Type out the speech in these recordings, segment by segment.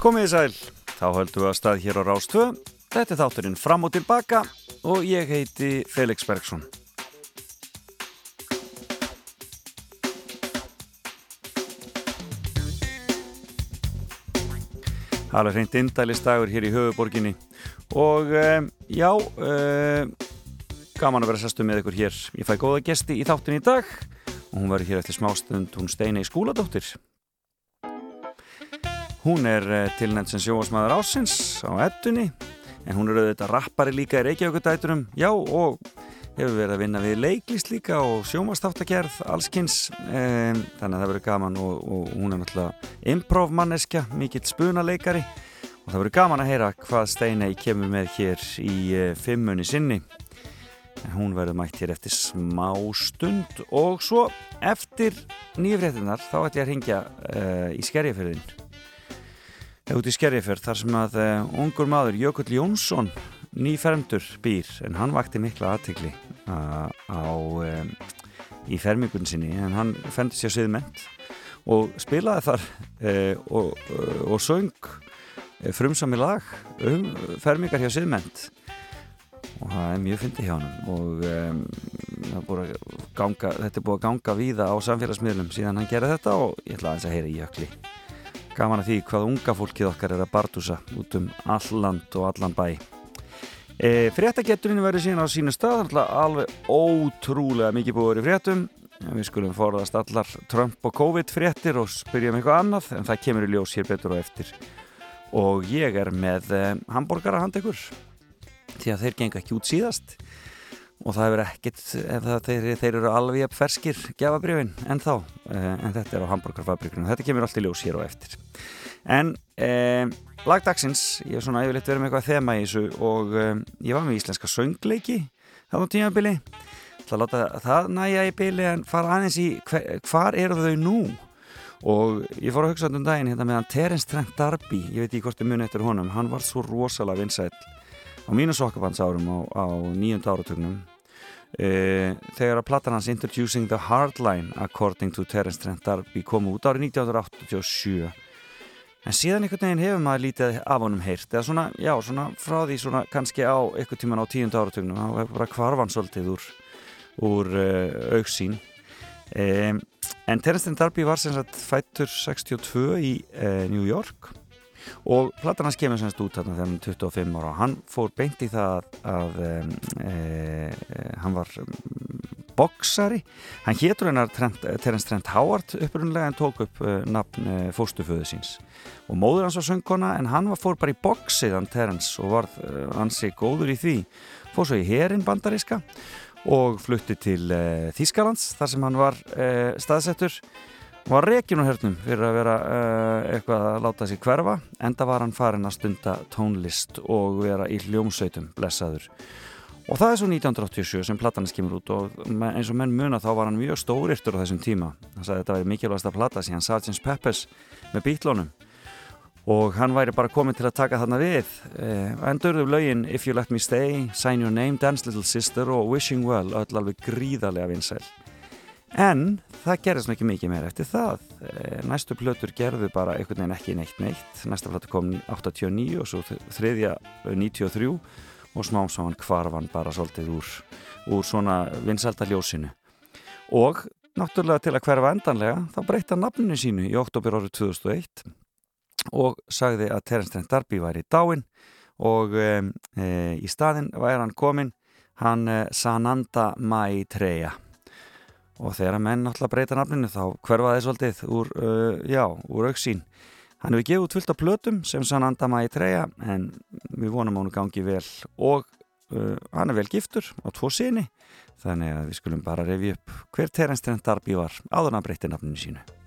Komið í sæl, þá höldum við að stað hér á Rástvö. Þetta er þátturinn fram og tilbaka og ég heiti Felix Bergsson. Alveg hreint indælistagur hér í höfuborginni og um, já, um, gaman að vera sestu með ykkur hér. Ég fæ góða gesti í þáttin í dag og hún verður hér eftir smástund, hún Steinei Skúladóttir. Hún er uh, tilnænt sem sjóasmaður ásins á ettunni en hún er auðvitað rappari líka í Reykjavíkudæturum, já og hefur verið að vinna við leiklist líka og sjómastáttagerð, allskynns um, þannig að það verður gaman og, og hún er náttúrulega improvmanneskja mikill spunaleikari. Og það verður gaman að heyra hvað Steinei kemur með hér í uh, fimmunni sinni. En hún verður mætt hér eftir smá stund og svo eftir nýjafréttinar þá ætlum ég að ringja uh, í skerjafjörðin út í skerjafjörð þar sem að uh, ungur maður Jökull Jónsson nýfermdur býr en hann vakti mikla aðtegli uh, á um, í fermingun sinni en hann fendi sér siðment og spilaði þar og, og söng frumsami lag um fermingar hjá siðment og það er mjög fyndið hjá hann og um, ganga, þetta er búið að ganga víða á samfélagsmiðlum síðan hann gerði þetta og ég ætla að þess að heyra í jökli gaman að því hvað unga fólkið okkar er að bartusa út um all land og allan bæ. E, Fréttagetturinn verður síðan á sínu stað alveg ótrúlega mikið búið verið fréttum. Við skulum forðast allar Trump og COVID fréttir og spyrja um eitthvað annað en það kemur í ljós hér betur og eftir. Og ég er með e, hambúrgara handekkur því að þeir genga ekki út síðast og það hefur ekkert þeir, þeir eru alveg ferskir gefabrjöfin en þá, eh, en þetta er á Hamburgerfabrikunum þetta kemur allt í ljós hér og eftir. En eh, lagdagsins ég er svona yfirleitt verið með eitthvað þema í þessu og eh, ég var með íslenska söngleiki það á tímabili. Það láta það næja í bili en fara aðeins í hver, hvar eru þau nú? Og ég fór að hugsa um daginn hérna meðan Terence Trent D'Arby ég veit ekki hvort þið muni eftir honum hann var svo rosalega vinsæl á mínu sokkabandsárum á, á nýjönda áratögnum e, þegar að platan hans Introducing the Hardline According to Terence Trent D'Arby kom út árið 1987 en síðan einhvern veginn hefur maður lítið af honum heyrt eða svona, já, svona frá því svona kannski á einhvern tíman á tíunda áratögnum þá hefur bara kvarvan svolítið úr, úr uh, auksín e, en Terence Trent D'Arby var sem sagt fættur 62 í uh, New York og platan hans kemur semst út þarna þegar hann er 25 ára. Og hann fór beint í það að um, e, hann var boksari hann hétur hennar Terence Trent Howard upprunlega en tók upp uh, nafn fóstuföðu síns. Og móður hans var söngkona en hann var fór bara í boksið hann Terence og var hansi góður í því. Fór svo í herin bandaríska og flutti til Þískalands þar sem hann var staðsettur var rekin á hernum fyrir að vera uh, eitthvað að láta sér hverfa enda var hann farin að stunda tónlist og vera í hljómsveitum blessaður. Og það er svo 1987 sem platanins kemur út og eins og menn muna þá var hann mjög stórirtur á þessum tíma. Hann sagði þetta væri mikilvægast að plata síðan Sgt. Peppers með bítlónum og hann væri bara komin til að taka þarna við. Uh, endurðu lögin If You Let Me Stay, Sign Your Name, Dance Little Sister og Wishing Well öll alveg gríðarlega vinsæl en það gerðist náttúrulega ekki mikið meira eftir það. Eh, næstu plötur gerðu bara einhvern veginn ekki neitt neitt. Næsta plötu kom 89 og svo þriðja 93 og smám saman kvarfan bara svolítið úr, úr svona vinsaldaljósinu og náttúrulega til að hverfa endanlega þá breytta nafninu sínu í oktober árið 2001 og sagði að Terence Trent D'Arby væri dáin og e, í staðin væri hann komin hann Sananda Maitreya og þegar að menn náttúrulega breyta nafninu þá hverfaði svolítið úr, uh, já, úr auksín. Hann hefur gefið út fullt af plötum sem sann andama í treya en við vonum hann gangi vel og uh, hann er vel giftur á tvo sinni þannig að við skulum bara revi upp hver Terence Darby var áður hann breytti nafninu sínu.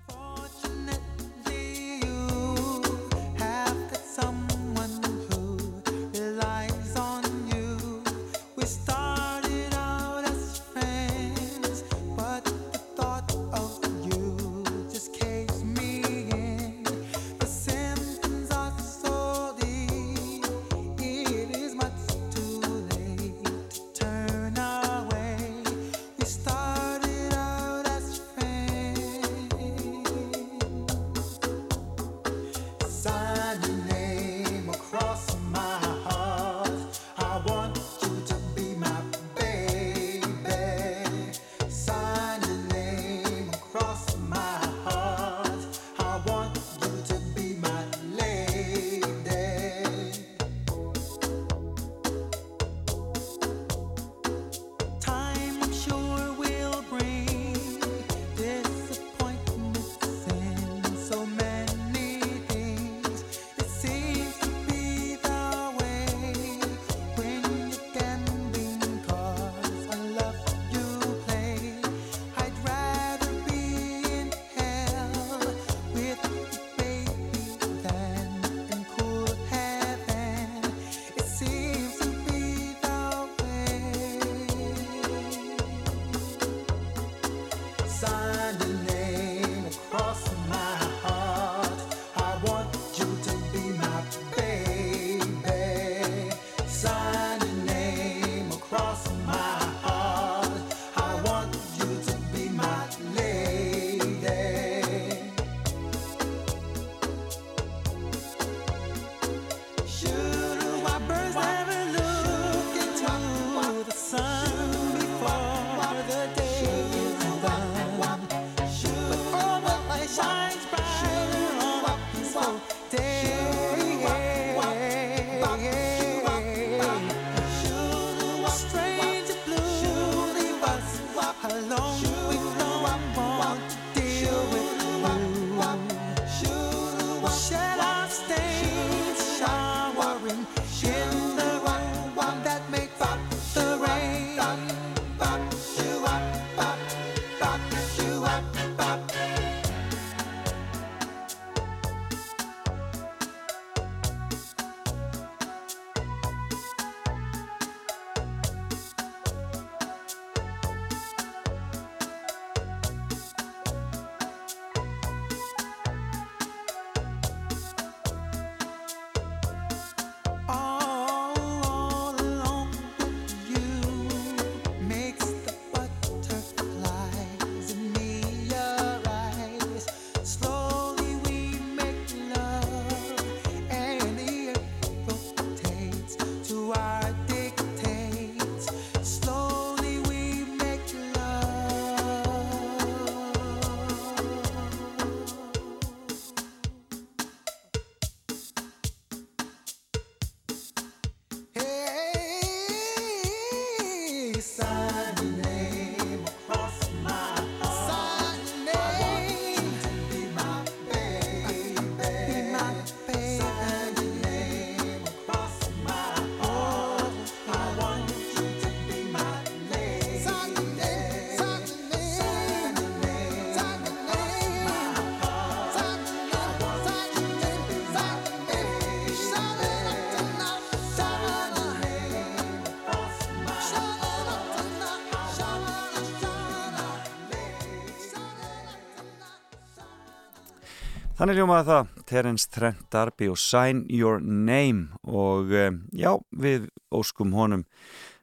Þannig ljómaði það Terence Trent D'Arby og Sign Your Name og um, já, við óskum honum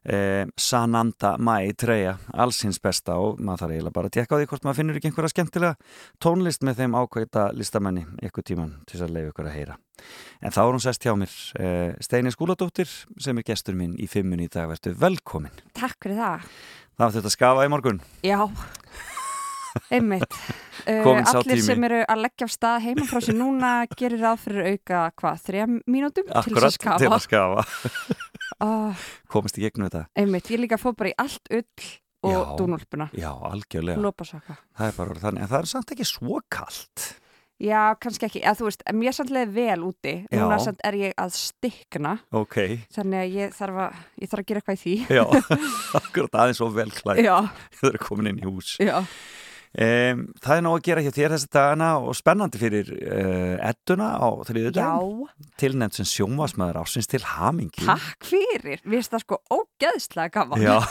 eh, Sananda Mai Treya, allsins besta og maður þarf eiginlega bara að tekka á því hvort maður finnur ekki einhverja skemmtilega tónlist með þeim ákveita listamenni eitthvað tíman til þess að leiða ykkur að heyra. En þá er hún sest hjá mér eh, Steini Skúladóttir sem er gestur minn í fimmun í dag, verður velkomin. Takk fyrir það. Það var þetta að skafa í morgun. Já, einmitt. Uh, allir sem eru að leggja af stað heima frá sér núna gerir ráð fyrir auka hvað, þrjá mínútum til þess að skafa. Akkurat, að skafa. oh, Komist í gegnum þetta. Einmitt, ég líka fóð bara í allt ull og já, dúnúlpuna. Já, algjörlega. Það er bara þannig, en það er samt ekki svo kallt. Já, kannski ekki, eða þú veist, mér sannlega vel úti, núna samt er ég að stikna, okay. þannig að ég þarf að, ég þarf að gera eitthvað í því. Já, akkurat aðeins og vel klæð, þau eru komin inn í hús. Já. Um, það er ná að gera hjá þér þessi dagana og spennandi fyrir uh, edduna á þriðu dag, tilnefnt sem sjónvasmaður ásins til hamingi. Takk fyrir, við erum það sko ógeðslega gaman. Já.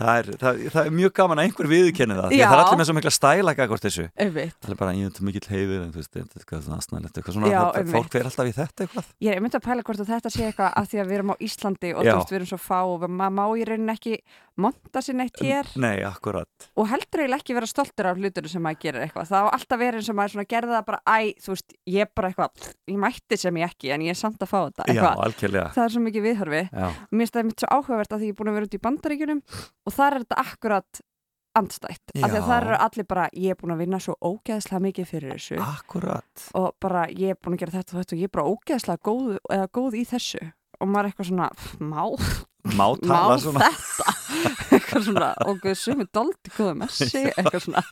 Það er, það, það er mjög gaman að einhver viðkenni það það er allir með svo mikla stælæk akkord þessu. Einmitt. það er bara ég er mikil heifir en þú veist, þetta er eitthvað svona það, fólk verður alltaf í þetta eitthvað. Ég er myndið að pæla hvort þetta sé eitthvað af því að við erum á Íslandi og þú veist, við erum svo fá og maður má í rauninni ekki monta sér neitt hér. Nei, akkurat. Og heldur eiginlega ekki vera stoltur af hlutunum sem maður gerir eitthvað. Það á alltaf verið og maður gerði það bara æ, þú veist, ég bara eitthvað ég mætti sem ég ekki, en ég er samt að fá þetta Já, Það er svo mikið viðhörfi Mér finnst það mitt svo áhugavert að því ég er búin að vera út í bandaríkunum og þar er þetta akkurat andstætt, af því að það eru allir bara ég er búin að vinna svo ógeðslega mikið fyrir þessu. Akkurat. Og bara ég er búin að gera þetta og þetta og ég er bara ógeðslega góð, góð í þessu. Og maður er eitthvað svona, má má má svona. þetta? Eitthvað svona, og er doldi góða messi, eitthvað svona.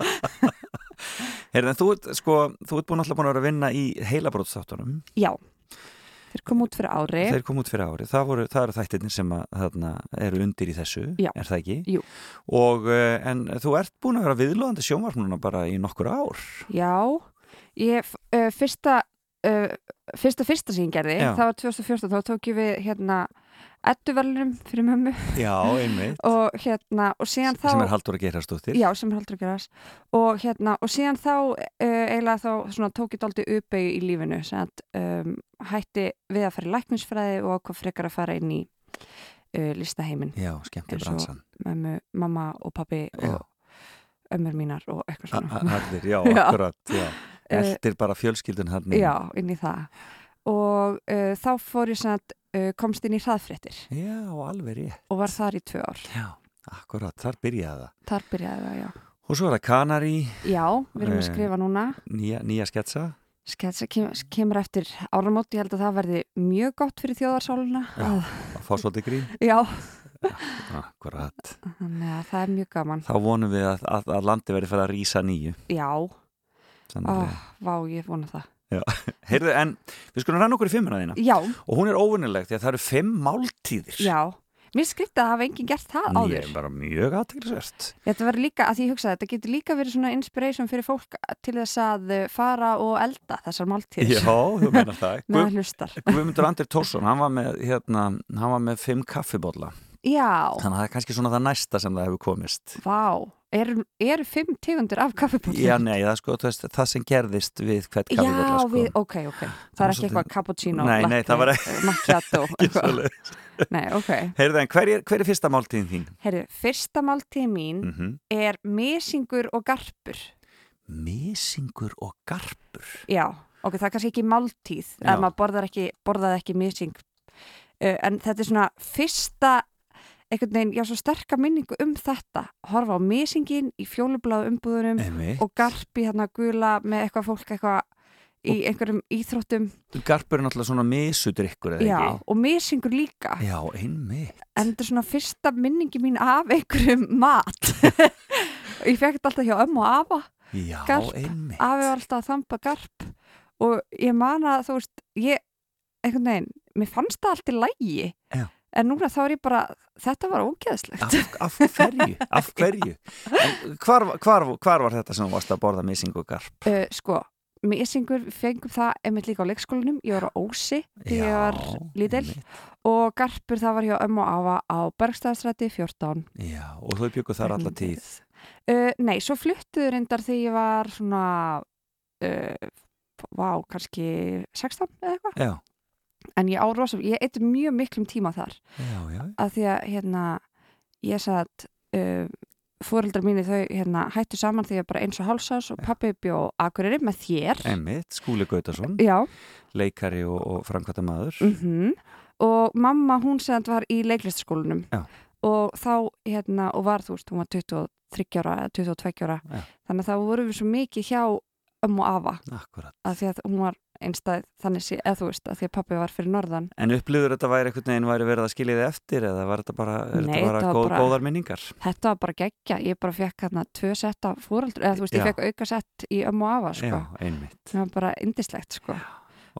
Herðin, þú ert sko, þú ert búin alltaf búin að vera að vinna í heilabrótstáttunum Já Þeir kom út fyrir ári. Þeir kom út fyrir ári. Það, voru, það eru þættirnir sem að, þarna, eru undir í þessu, Já. er það ekki? Jú. Og, eh, en þú ert búin að vera viðlóðandi sjónvarpnuna bara í nokkur ár. Já, ég, uh, fyrsta, uh, fyrsta fyrsta sem ég gerði, Já. það var 2014, þá tók ég við hérna edduverlunum fyrir mömmu. Já, einmitt. Og hérna, og síðan þá sem er haldur að gera stóttir Já, sem er haldur að gera og hérna, og síðan þá uh, eiginlega þá svona tók ég daldi uppeyju í lífinu sem að um, hætti við að fara í lækningsfræði og hvað frekar að fara inn í uh, listaheimin Já, skemmti bransan. Mömmu, mamma og pappi og ömmur mínar og eitthvað svona. Allir, já, akkurat, já. Eldir bara fjölskyldun hann Já, inn í það. Og uh, þá fór ég svona uh, komst inn í hraðfréttir. Já, alveg rétt. Og var þar í tvö ár. Já, akkurat, þar byrjaði það. Þar byrjaði það, já. Og svo er það Kanari. Já, við erum að eh, skrifa núna. Nýja, nýja sketsa. Sketsa kem, kemur eftir áramót. Ég held að það verði mjög gott fyrir þjóðarsáluna Já, að fá svolítið grín. Já. Akkurat. Þannig að það er mjög gaman. Þá vonum við að, að, að landi verði fyrir að rýsa nýju. Já. Ó, Vá, ég vona það Heyrðu, en við skulum rann okkur í fimmuna þína. Já. og hún er óvinnilegt því að það eru fimm máltíðir. Já, mér skrifta að hafa enginn gert það áður. Ég er bara mjög aðteglisvert Þetta verður líka, að því ég hugsaði, þetta getur líka verið svona inspiration fyrir fólk til þess að fara og elda þessar máltíðir. Já, þú meina það. Guðmundur Andir Tórsson, hann var með, hérna, hann var með fimm kaffibólla Já Þannig að það er kannski svona það næsta sem það hefur komist Vá eru er fimm tegundir af kaffibóllum? Já, nei, það, sko, veist, það sem gerðist við hvert kaffibólla Já, sko. við, ok, ok Það er ekki eitthvað cappuccino, nei, nei, latte, macchiato Nei, ok Heyrðu, en hver er, hver er fyrsta máltíðin þín? Heyrðu, fyrsta máltíðin mín mm -hmm. er mesingur og garpur Mesingur og garpur? Já, ok, það er kannski ekki máltíð að maður borðar ekki, borðaði ekki mesing uh, en þetta er svona fyrsta einhvern veginn, já, svo sterka minningu um þetta. Horfa á misingin í fjólubláðu umbúðunum Einmitt. og garpi hérna gula með eitthvað fólk eitthvað í einhverjum íþróttum. Garpur er náttúrulega svona misudrykkur eða já, ekki? Og misingur líka. Já, einmitt. En þetta er svona fyrsta minningi mín af einhverjum mat. Ég fekk þetta alltaf hjá ömmu og afa. Já, garp. einmitt. Afi var alltaf að þampa garp. Og ég man að, þú veist, ég einhvern veginn, mér fannst það allt í lægi Já en núna þá er ég bara, þetta var ógeðslegt. Af, af hverju, af hverju? Hvar, hvar, hvar var þetta sem varst að borða missing og garp? Uh, sko, missingur fengum það einmitt líka á leikskólinum, ég var á Ósi þegar ég var lítill og garpur það var hjá ömmu og afa á Bergstæðastræti 14 Já, og þú bygguð þar alla tíð. Uh, nei, svo fluttuður reyndar þegar ég var svona uh, vá, kannski 16 eða eitthvað en ég á rosa, ég eitt mjög miklum tíma þar. Já, já, að því að hérna ég satt uh, fóreldrar mínir þau hérna hættu saman því að bara eins og hálsás og pappi bjó akureyri með þér. Einmitt, Skúli Gautason já, leikari og, og framkvæmta maður mhm. Og mamma hún sem var í leiklistaskólanum og þá hérna og var þú veist, hún var 23 ára eða 22 ára. Já. þannig að þá vorum við svo mikið hjá ömmu og afa. Akkurat. að því að hún var einstæð þannig sé, eða þú veist, að því að pappi var fyrir norðan En upplýður þetta væri einhvern veginn væri verið að skilja þið eftir eða var þetta bara, Nei, þetta bara, góð, bara- góðar minningar? þetta var bara geggja, ég bara fekk hérna tvö sett af fóreldur, eða þú veist, Já. ég fekk auka sett í ömmu afa, sko Já, einmitt. það var bara indislegt, sko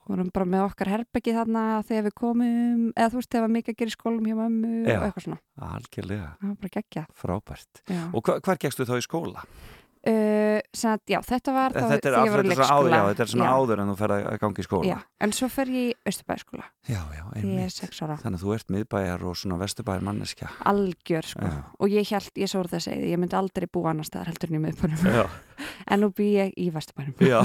vorum bara með okkar herbeggi þarna þegar við komum, eða þú veist, þegar mikið að gera í skólum hjá mömmu Já. og eitthvað svona Algjörlega, það var bara geggja frábært. já. Og hva, hvar gegstu þá í skóla? Uh, að, já, þetta var þá þetta er, þegar ég var í leikskóla þetta er svona Já, áður en þú ferð að gangi í skóla. já, en svo fer ég í Östubæðskóla já, já, því ég er einmitt. sex ára, Þannig að þú ert miðbæjar og svona vesturbæjar manneskja. algjör sko Já. og ég held, ég svo það segið, ég myndi aldrei búa annar staðar heldur en í miðbænum Já, en nú bý ég í Vesturbænum já.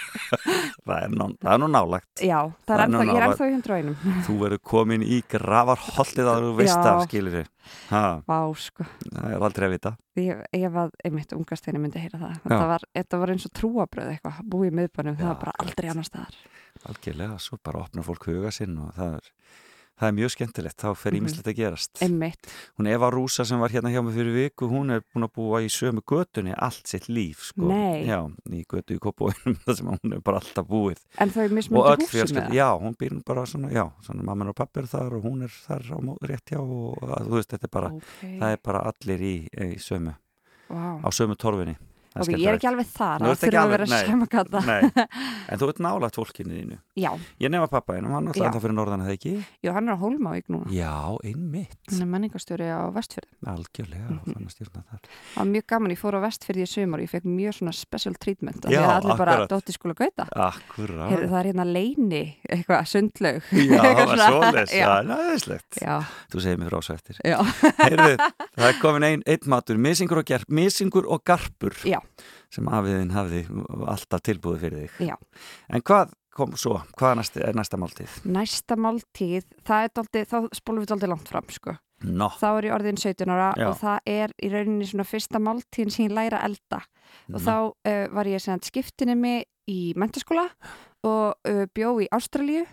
það, er nú, það nú nálagt. já, það Það er er ennþá, ég er ennþá í hundra einum Þú verður komin í gravarhollið að þú veist af, skilir þið. Vá, sko, Það er aldrei að vita. ég, ég var einmitt ungast þegar ég myndi heyra það. Já. var, þetta var eins og trúabröð eitthvað búið miðbænum, það var bara aldrei annar staðar. Algjörlega, svo bara opnar fólk huga sinn og það er, það er mjög skemmtilegt. Þá fer Mhm. ímislegt að gerast. einmitt, Hún Eva Rúsa sem var hérna hjá mig fyrir viku, hún er búin að búa í sömu götunni allt sitt líf, sko. Já, í götu í sem hún er bara alltaf búið. en þau Og öll fjölskyld, já, hún býr bara svona, já, svona mamma og pappi er þar og hún er þar á rétt hjá og þú veist, þetta er bara, okay. það er bara allir í, í sömu, wow. á sömu torfinni. Það ok, ég er ekki alveg þar að þurfa að vera nei, sama gata Nei, en þú ert nálægt fólkinu þínu. já, Ég nefna pappa einum, hann er alltaf fyrir norðan að það ekki. jú, hann er á Hólmavík núna Já, einmitt, hann er menningastjóri á Vestfjörði algjörlega, Mhm. og þannig að stjórna þar. það var mjög gaman, ég fór á Vestfjörði í og ég fekk mjög svona special treatment Já, því að allir bara akkurat. dótti skóla gauta Akkurát. Heyrðu, það er hérna leini, eitthvað, sundlaug Já, það var Svona, svoleiðis, já. já, næðislegt. já, Þú segir mér frá svo eftir. já, Heyrðu, það sem afiðin hafði alltaf tilbúið fyrir þig. Já. En hvað kom svo? Hvað næsti, er næsta máltíð? næsta máltíð það er dálítið, þá spólum við dálítið langt fram sko. Nó, þá er ég orðin 17 ára Já. og það er í rauninni svona fyrsta máltíðin sem ég læra elda og þá uh, var ég sem skiptinni mig í mentaskóla og uh, bjó í Ástralíu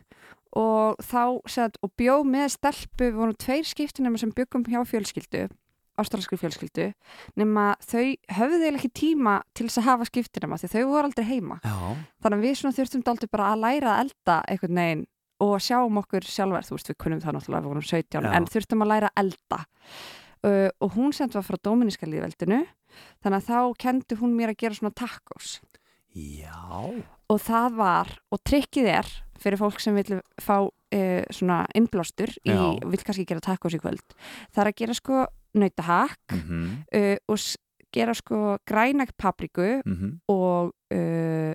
og þá sagt, og bjó með stelpu, við vorum tveir skiptinni sem byggum hjá fjölskyldu ástralskri fjölskyldu nema þau höfðu eiginlega ekki tíma til þess að hafa skiptinema því þau voru aldrei heima. Já, þannig að við svona þurftum aldrei bara að læra að elda einhvern veginn og sjáum okkur sjálfur, þú veist við kunnum það náttúrulega, við vorum 17 Já. en þurftum að læra að elda. Uh, og hún semt var frá Dominíska líðveldinu þannig að þá kendi hún mér að gera svona tacos. Já, og það var, og trikkið er fyrir fólk sem vil fá uh, svona innblástur í, vil kannski gera tacos í kvöld það er að gera sko nautahakk mhm, uh, og gera sko grænak papriku mhm, og uh,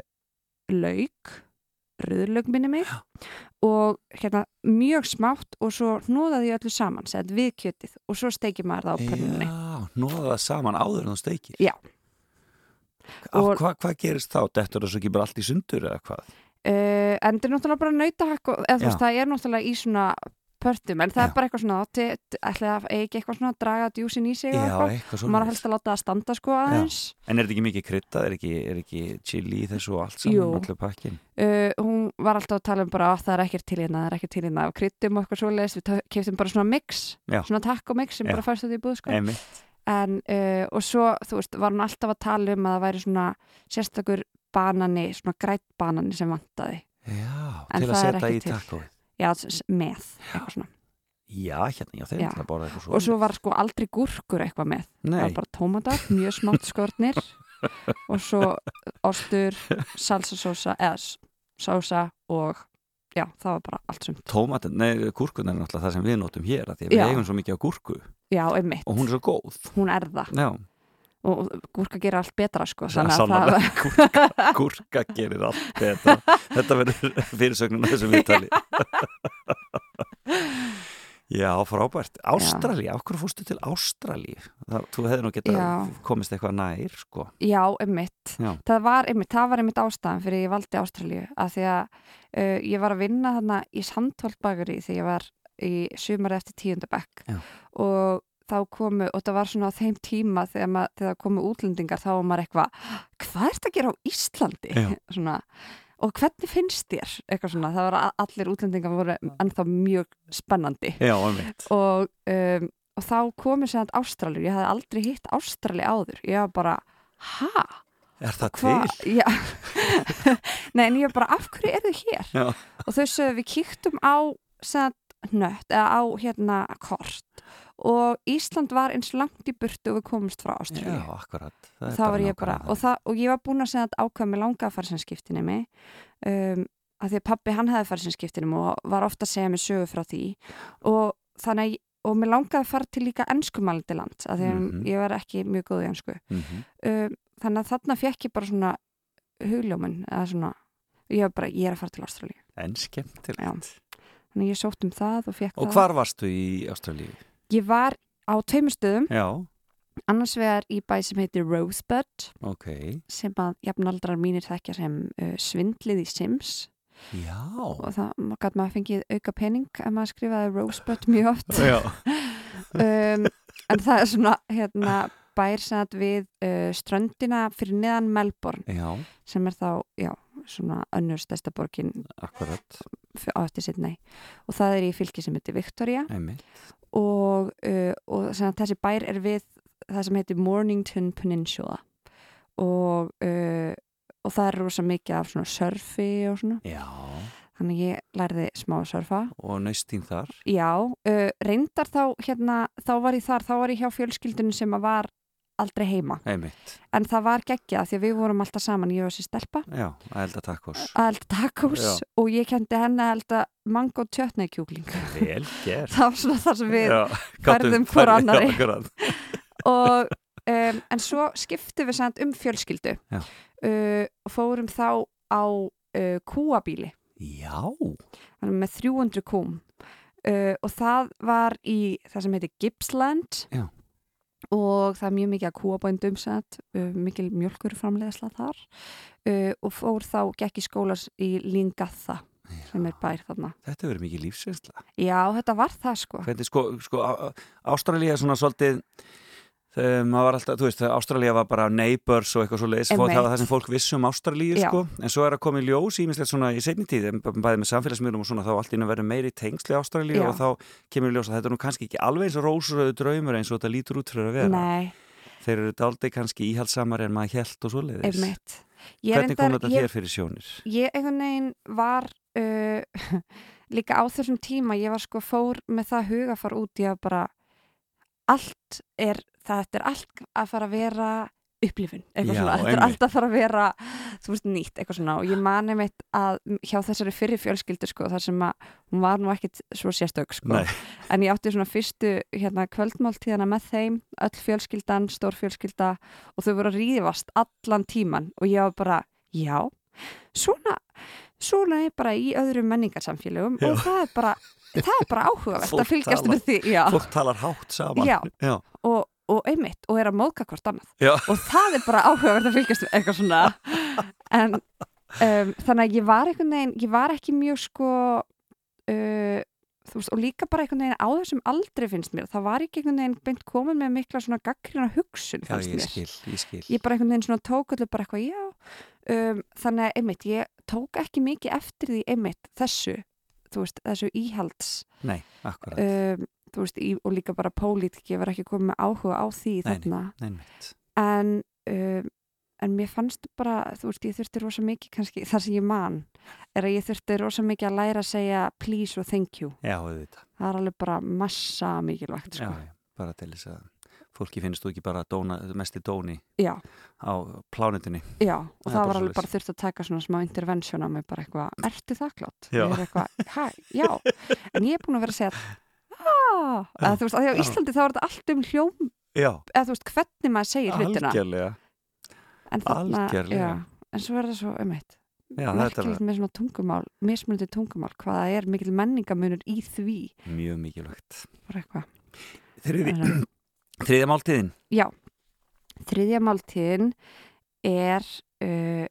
lauk rauðlaug minni mig og hérna mjög smátt og svo hnóðaði öllu saman sett við kjötið og svo steikir maður það á pönnunni já, nóða það saman áður en þú steikir. Já. Og- hva, hvað gerist þá? Dettur það svo ekki bara allt í sundur eða hvað? uh, en þetta er náttúrulega bara nautahakk og, eða þú veist það er náttúrulega í svona pörtum en það Já. er bara eitthvað svona ætli það eigi eitthvað svona að draga djúsin í sig og Já, eitthvað eitthvað og maður helst að láta það standa sko aðeins En er þetta ekki mikið kryddað? Er ekki, er ekki chili í þessu og allt saman? Allir pakkin? uh, hún var alltaf að tala um bara að það er ekkert til hérna, það er ekkert til hérna og kryttum og eitthvað svoleiðis, við keftum bara svona mix Já. svona taco mix sem Já. bara færst út í búð sko. En, uh, og svo, þú veist, var hún alltaf að tala um að það væri svona sérstakur banani, svona grætt banani sem vantaði, Já, En til að það setja í takkóið. Já, með eitthvað svona, Já, hérna, já, þeir ætla að borða eitthvað svo. og svo var sko aldrei gúrkur eitthvað með, það Nei, var bara tómatar mjög smátt skortnir og svo ostur salsasósa, eða sósa og já, það var bara allt sumt. Tómatin, nei, gúrkun er náttúrulega það sem við notum hér, að því að við eigum svo mikið á gúrku. Já, einmitt, og hún er svo góð. hún er það. Já, og gúrka gerir allt betra sko að það gúrka, gúrka gerir allt betra. Þetta verður fyrirsögnun af þessum viðtali. Já, frábært. Ástralja, okkur fórstu til Ástralja? Þú hefði nú geta komist eitthvað nær, sko. Já, einmitt. Já. Það var var einmitt ástæðan fyrir ég valdi Ástralju, að því að uh, ég var að vinna þarna í samtvalbagari þegar ég var í sumari eftir tíundabæk og þá komu, og það var svona á þeim tíma þegar, mað, þegar komu útlendingar þá var maður eitthvað, hvað er þetta að gera á Íslandi? svona og hvernig finnst þér eitthvað svona, það var allir útlendingar voru ennþá mjög spennandi Já, og, um, og þá komið sér að Ástralju, ég hef aldrei hitt Ástrali áður, ég var bara hæ? Er það Hva? til? Nei, en ég var bara, af hverju er þið hér? Já. Og þau sögðu, við kýktum á nött, eða á hérna kort. Og Ísland var eins langt í burtu og við komumst frá Ástralju Já, akkurat. Það var ég bara, og, það, og ég var búin að segja að ákvæða með langa að fara sem skiptinni mig um, að því að pappi hann hefði farið sem skiptinni mig og var ofta að segja mig sögu frá því. Og þannig að og mér langaði að fara til líka ennskumælandi land að því að mm -hmm. ég var ekki mjög góð í ennsku mm -hmm. um, þannig að þarna fekk ég bara svona hugljóminn eða svona, ég var bara, ég er að fara til Ástralju En skemmtilegt Þannig að ég sótt um það og fekk og það Og hvar varstu í Ástralju? Ég var á tveimur stöðum Já annars vegar í bæ sem heitir Rosebud okay. sem að jafnaldrar mínir þekkja sem uh, svindlið í Sims Já. og það gæti maður fengið auka pening ef maður skrifaði Rosebud mjög oft um, en það er svona hérna, bær sem að við uh, ströndina fyrir neðan Melbourne já. sem er þá já, svona önnur stærsta borgin á eftir sitt og það er í fylki sem heitir Victoria. Einmitt. og, uh, og þessi bær er við það sem heitir Mornington Peninsula. Og, uh, og það er rosa mikið af svona surfi og svona. Já. þannig ég lærði smá að surfa og naustín þar. Já, uh, reyndar þá hérna, þá var ég þar, þá var ég hjá fjölskyldunum sem að var aldrei heima. Einmitt. en það var geggjað því að við vorum alltaf saman ég og þessi stelpa. Já, að elda takkos að elda takkos og ég kendi henni að elda mango tjötnækjúkling Vel gert. Það var svona þar sem við færðum hvora annari og um, en svo skiptum við samt um fjölskyldu. Uh, og fórum þá á uh, kúabíli Já. Með 300 kúm. Uh, og það var í það sem heitir Gippsland. Já. Og það er mjög mikið að kúabændum satt, uh, mikil mjölkur framleiðsla þar uh, og fór þá gekk í skólas í Lingatha sem er bær þarna. Þetta verður mikið lífsveinsla Já, þetta var það sko. Hvernig sko, sko Ástralja er svona svolítið maður var alltaf, þú veist, Ástralja var bara neighbors og eitthvað svo leiðis, það var það sem fólk vissum Ástralíu, sko, en svo er að koma í ljós ímislegt svona í setni tíð, bæðið með samfélagsmiðlum og svona, þá allt að vera meiri tengsli Ástralíu og þá kemur í ljós að þetta er nú kannski ekki alveg eins og rósröðu draumur eins og þetta lítur út fyrir að vera. Nei. þeir eru daldið kannski íhaldsamar en maður held og svo leiðis Hvernig kom þetta þér fyrir sjónir? Ég einhvern veginn var uh, líka á þessum tíma, ég var sko fór með það hugafar út, ég var bara allt er þetta er allt að fara að vera upplifun, eitthvað Já, svona, þetta er allt að fara að vera þú veist, nýtt, eitthvað svona og ég mani meitt að hjá þessari fyrir fjölskyldu sko, þar sem að hún var nú ekkit svo sérstök sko, Nei. en ég átti svona fyrstu hérna kvöldmáltíðana með þeim öll fjölskyldan, stór fjölskylda og þau voru að ríðast allan tíman og ég var bara, já svona, svona er bara í öðrum menningarsamfélögum Já. og það er bara það er bara áhugavert að fylgjast með því Já. fólk talar hátt saman Já. og og einmitt og er að móðka hvort annað. Já. og það er bara áhugavert að fylgjast eitthvað svona. En um, þannig að ég var einhvern veginn ég var ekki mjög sko uh, þú veist og líka bara einhvern veginn á þessum aldrei finnst mér. Það var ekki einhvern veginn beint komin með mikla svona gaggrina hugsun Já, ég skil, ég skil. Ég bara einhvern veginn svona tók allir bara eitthvað já. Um, þannig að einmitt ég tók ekki mikið eftir því einmitt þessu þú veist þessu íhalds Nei, akkurat. um, þú veist, í, og líka bara pólitík ég var ekki komið með áhuga á því nei, þarna nei, en um, en mér fannst bara þú veist, ég þurfti rosa mikið kannski þar sem ég man, er að ég þurfti rosa mikið að læra að segja please og thank you Já, það er alveg bara massa mikilvægt sko. Já, bara til þess að fólki finnst þú ekki bara dóna, mest í dóni Já. á plánutinni Já, og það, það var alveg bara þurft að taka svona smá intervention á mig, bara eitthvað, ertu þakklátt? Já. Eitthvað, já, en ég er búin að vera að segja eða þú veist, að því á Íslandi þá er þetta allt um hljóm já. eða þú veist, hvernig maður segir hlutina. Algjörlega en, þarna, Algjörlega en svo er það svo um eitt merkilegt með svona tungumál mismunandi tungumál, hvaða er mikil menningamunur í því. Mjög mikilvægt. Þriði, þriðja máltíðin. Já, þriðja máltíðin er uh,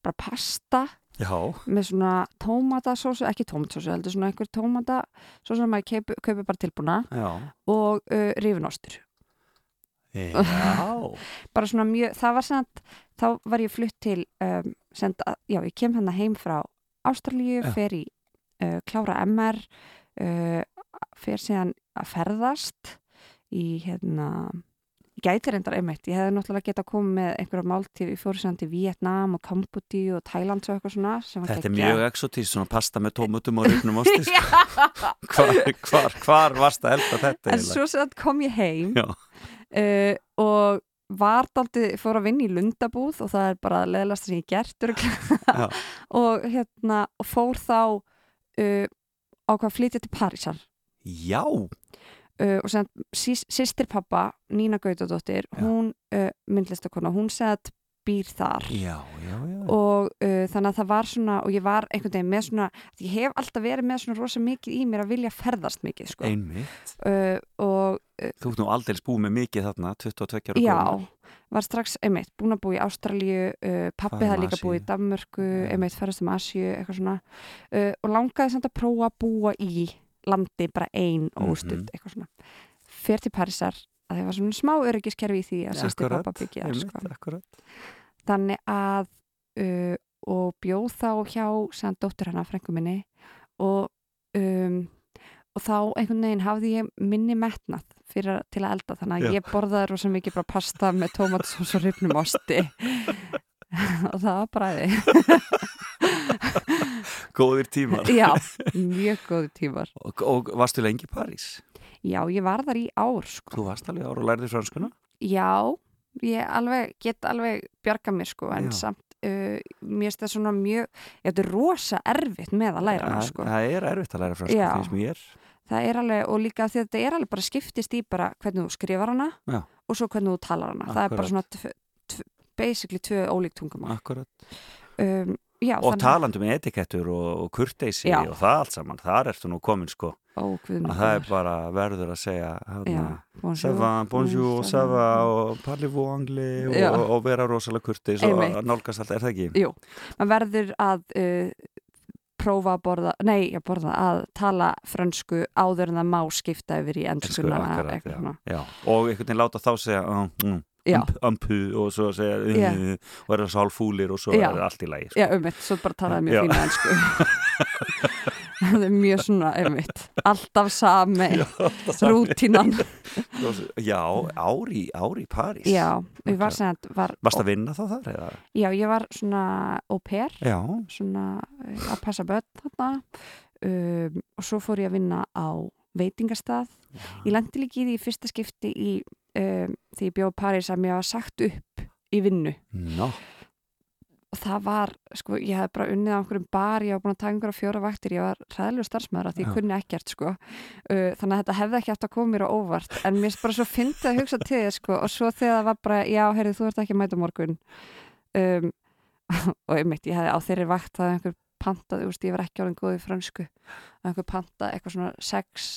bara pasta Já. með svona tómatasósu, ekki tómatasósu heldur svona einhver tómatasósu sem maður kaupi, kaupi bara tilbúna Já. og uh, rifinostur bara svona mjög, það var sent þá var ég flutt til um, sent, já, ég kem hann heim frá Ástralíu, fer í uh, klára MR uh, fer síðan að ferðast í hérna gæti reyndar einmitt, ég hefði náttúrulega getað komið með einhverja máltíð, ég fór sér til Vietnam og Kambudi og Thailand og eitthvað svona Þetta er mjög exotís, svona pasta með tómutum og rifnum osti sko. hvar, hvar, hvar varst að elda þetta? En svo sem kom ég heim uh, og var daldið, fór að vinna í lundabúð og það er bara leðlast sem ég gert og hérna og fór þá uh, á hvað flytja til Parísar. Já Uh, og sem sýstir pappa Nína Gautadóttir, hún uh, myndlistakona, hún segði býr þar. Já, já, já. og uh, þannig að það var svona og ég var einhvern veginn með svona ég hef alltaf verið með svona rosa mikið í mér að vilja ferðast mikið sko. og þú ert nú aldrei búið með mikið þarna 22 ára já, var strax einmitt búin að búið í Ástralju pappi það líka búið í Danmörku einmitt ferðast um Asju, eitthvað svona. Og langaði samt að prófa að búa í landi bara einn og ústuð mm -hmm. eitthvað svona fyrir til Parísar að það var svona smá öryggiskerfi í því að sýsti pappa byggja sko. þannig að uh, og bjóð þá hjá sann dóttur hana frængu minni og um, og þá einhvern veginn hafði ég minni metnað fyrir til að elda þannig að Já. ég borðaði rosa mikið bara pasta með tómatsós og rifnum osti og það var bræði Góðir tímar Já, mjög góðir tímar og, og varstu lengi í París? Já, ég var þar í ár sko. Þú varst alveg ár og lærði franskuna? Já, ég alveg, get alveg bjarga mér sko en Já. samt uh, mér finnst það svona mjög þetta er rosa erfitt með að læra ja, sko. Það er erfitt að læra franskuna því sem ég er Það er alveg, og líka því að þetta er alveg bara skiptist í bara hvernig þú skrifar hana Já. og svo hvernig þú talar hana. Akkurat. Það er bara svona basically tvö ólíkt tungumál. Akkurat. Um, Já, og talandu með etikettur og, og kurteysi og það allt saman, þar ertu nú komin sko. Ó, að það er bara verður að segja ça va, bonjour, va. og parlez-vous anglais og, og vera rosalega kurteys og nálgast allt, er það ekki? Jú, maður verður að uh, prófa að borða, nei, að borða að tala fransku áður en það má skipta yfir í ennskuna og einhvern veginn láta þá segja uh, mm, ampu og svo segja uh, og er það sálfúlir og svo Já. er það allt í lægi sko. Já, um mitt, svo bara talaði mjög fína ennsku það er mjög svona um mitt, alltaf sami rútínan Já, ári ári í París Já, við var sem að var, Varst að vinna þá þar? Eða? Já, ég var svona au pair Já. svona eh, að passa börn þarna um, og svo fór ég að vinna á veitingastað. Já. ég lendi líki í því fyrsta skipti í um, því ég bjóð París að mér var sagt upp í vinnu. No. og það var, sko, ég hef bara unnið á einhverjum bar, ég hef búin að taka einhverja fjóra vaktir ég var ræðilega starfsmæður að því ég kunni ekkert sko, uh, þannig að þetta hefði ekki átt að koma mér á óvart, en mér bara svo fyndið að hugsa til þið, sko, og svo þegar það var bara já, heyrðu, þú ert ekki að mæta morgun. Um, og ég mitt, ég hefði á þeirri vakt að einhver pantaði, ég var ekki álega góð í fransku, að einhver pantaði eitthvað svona sex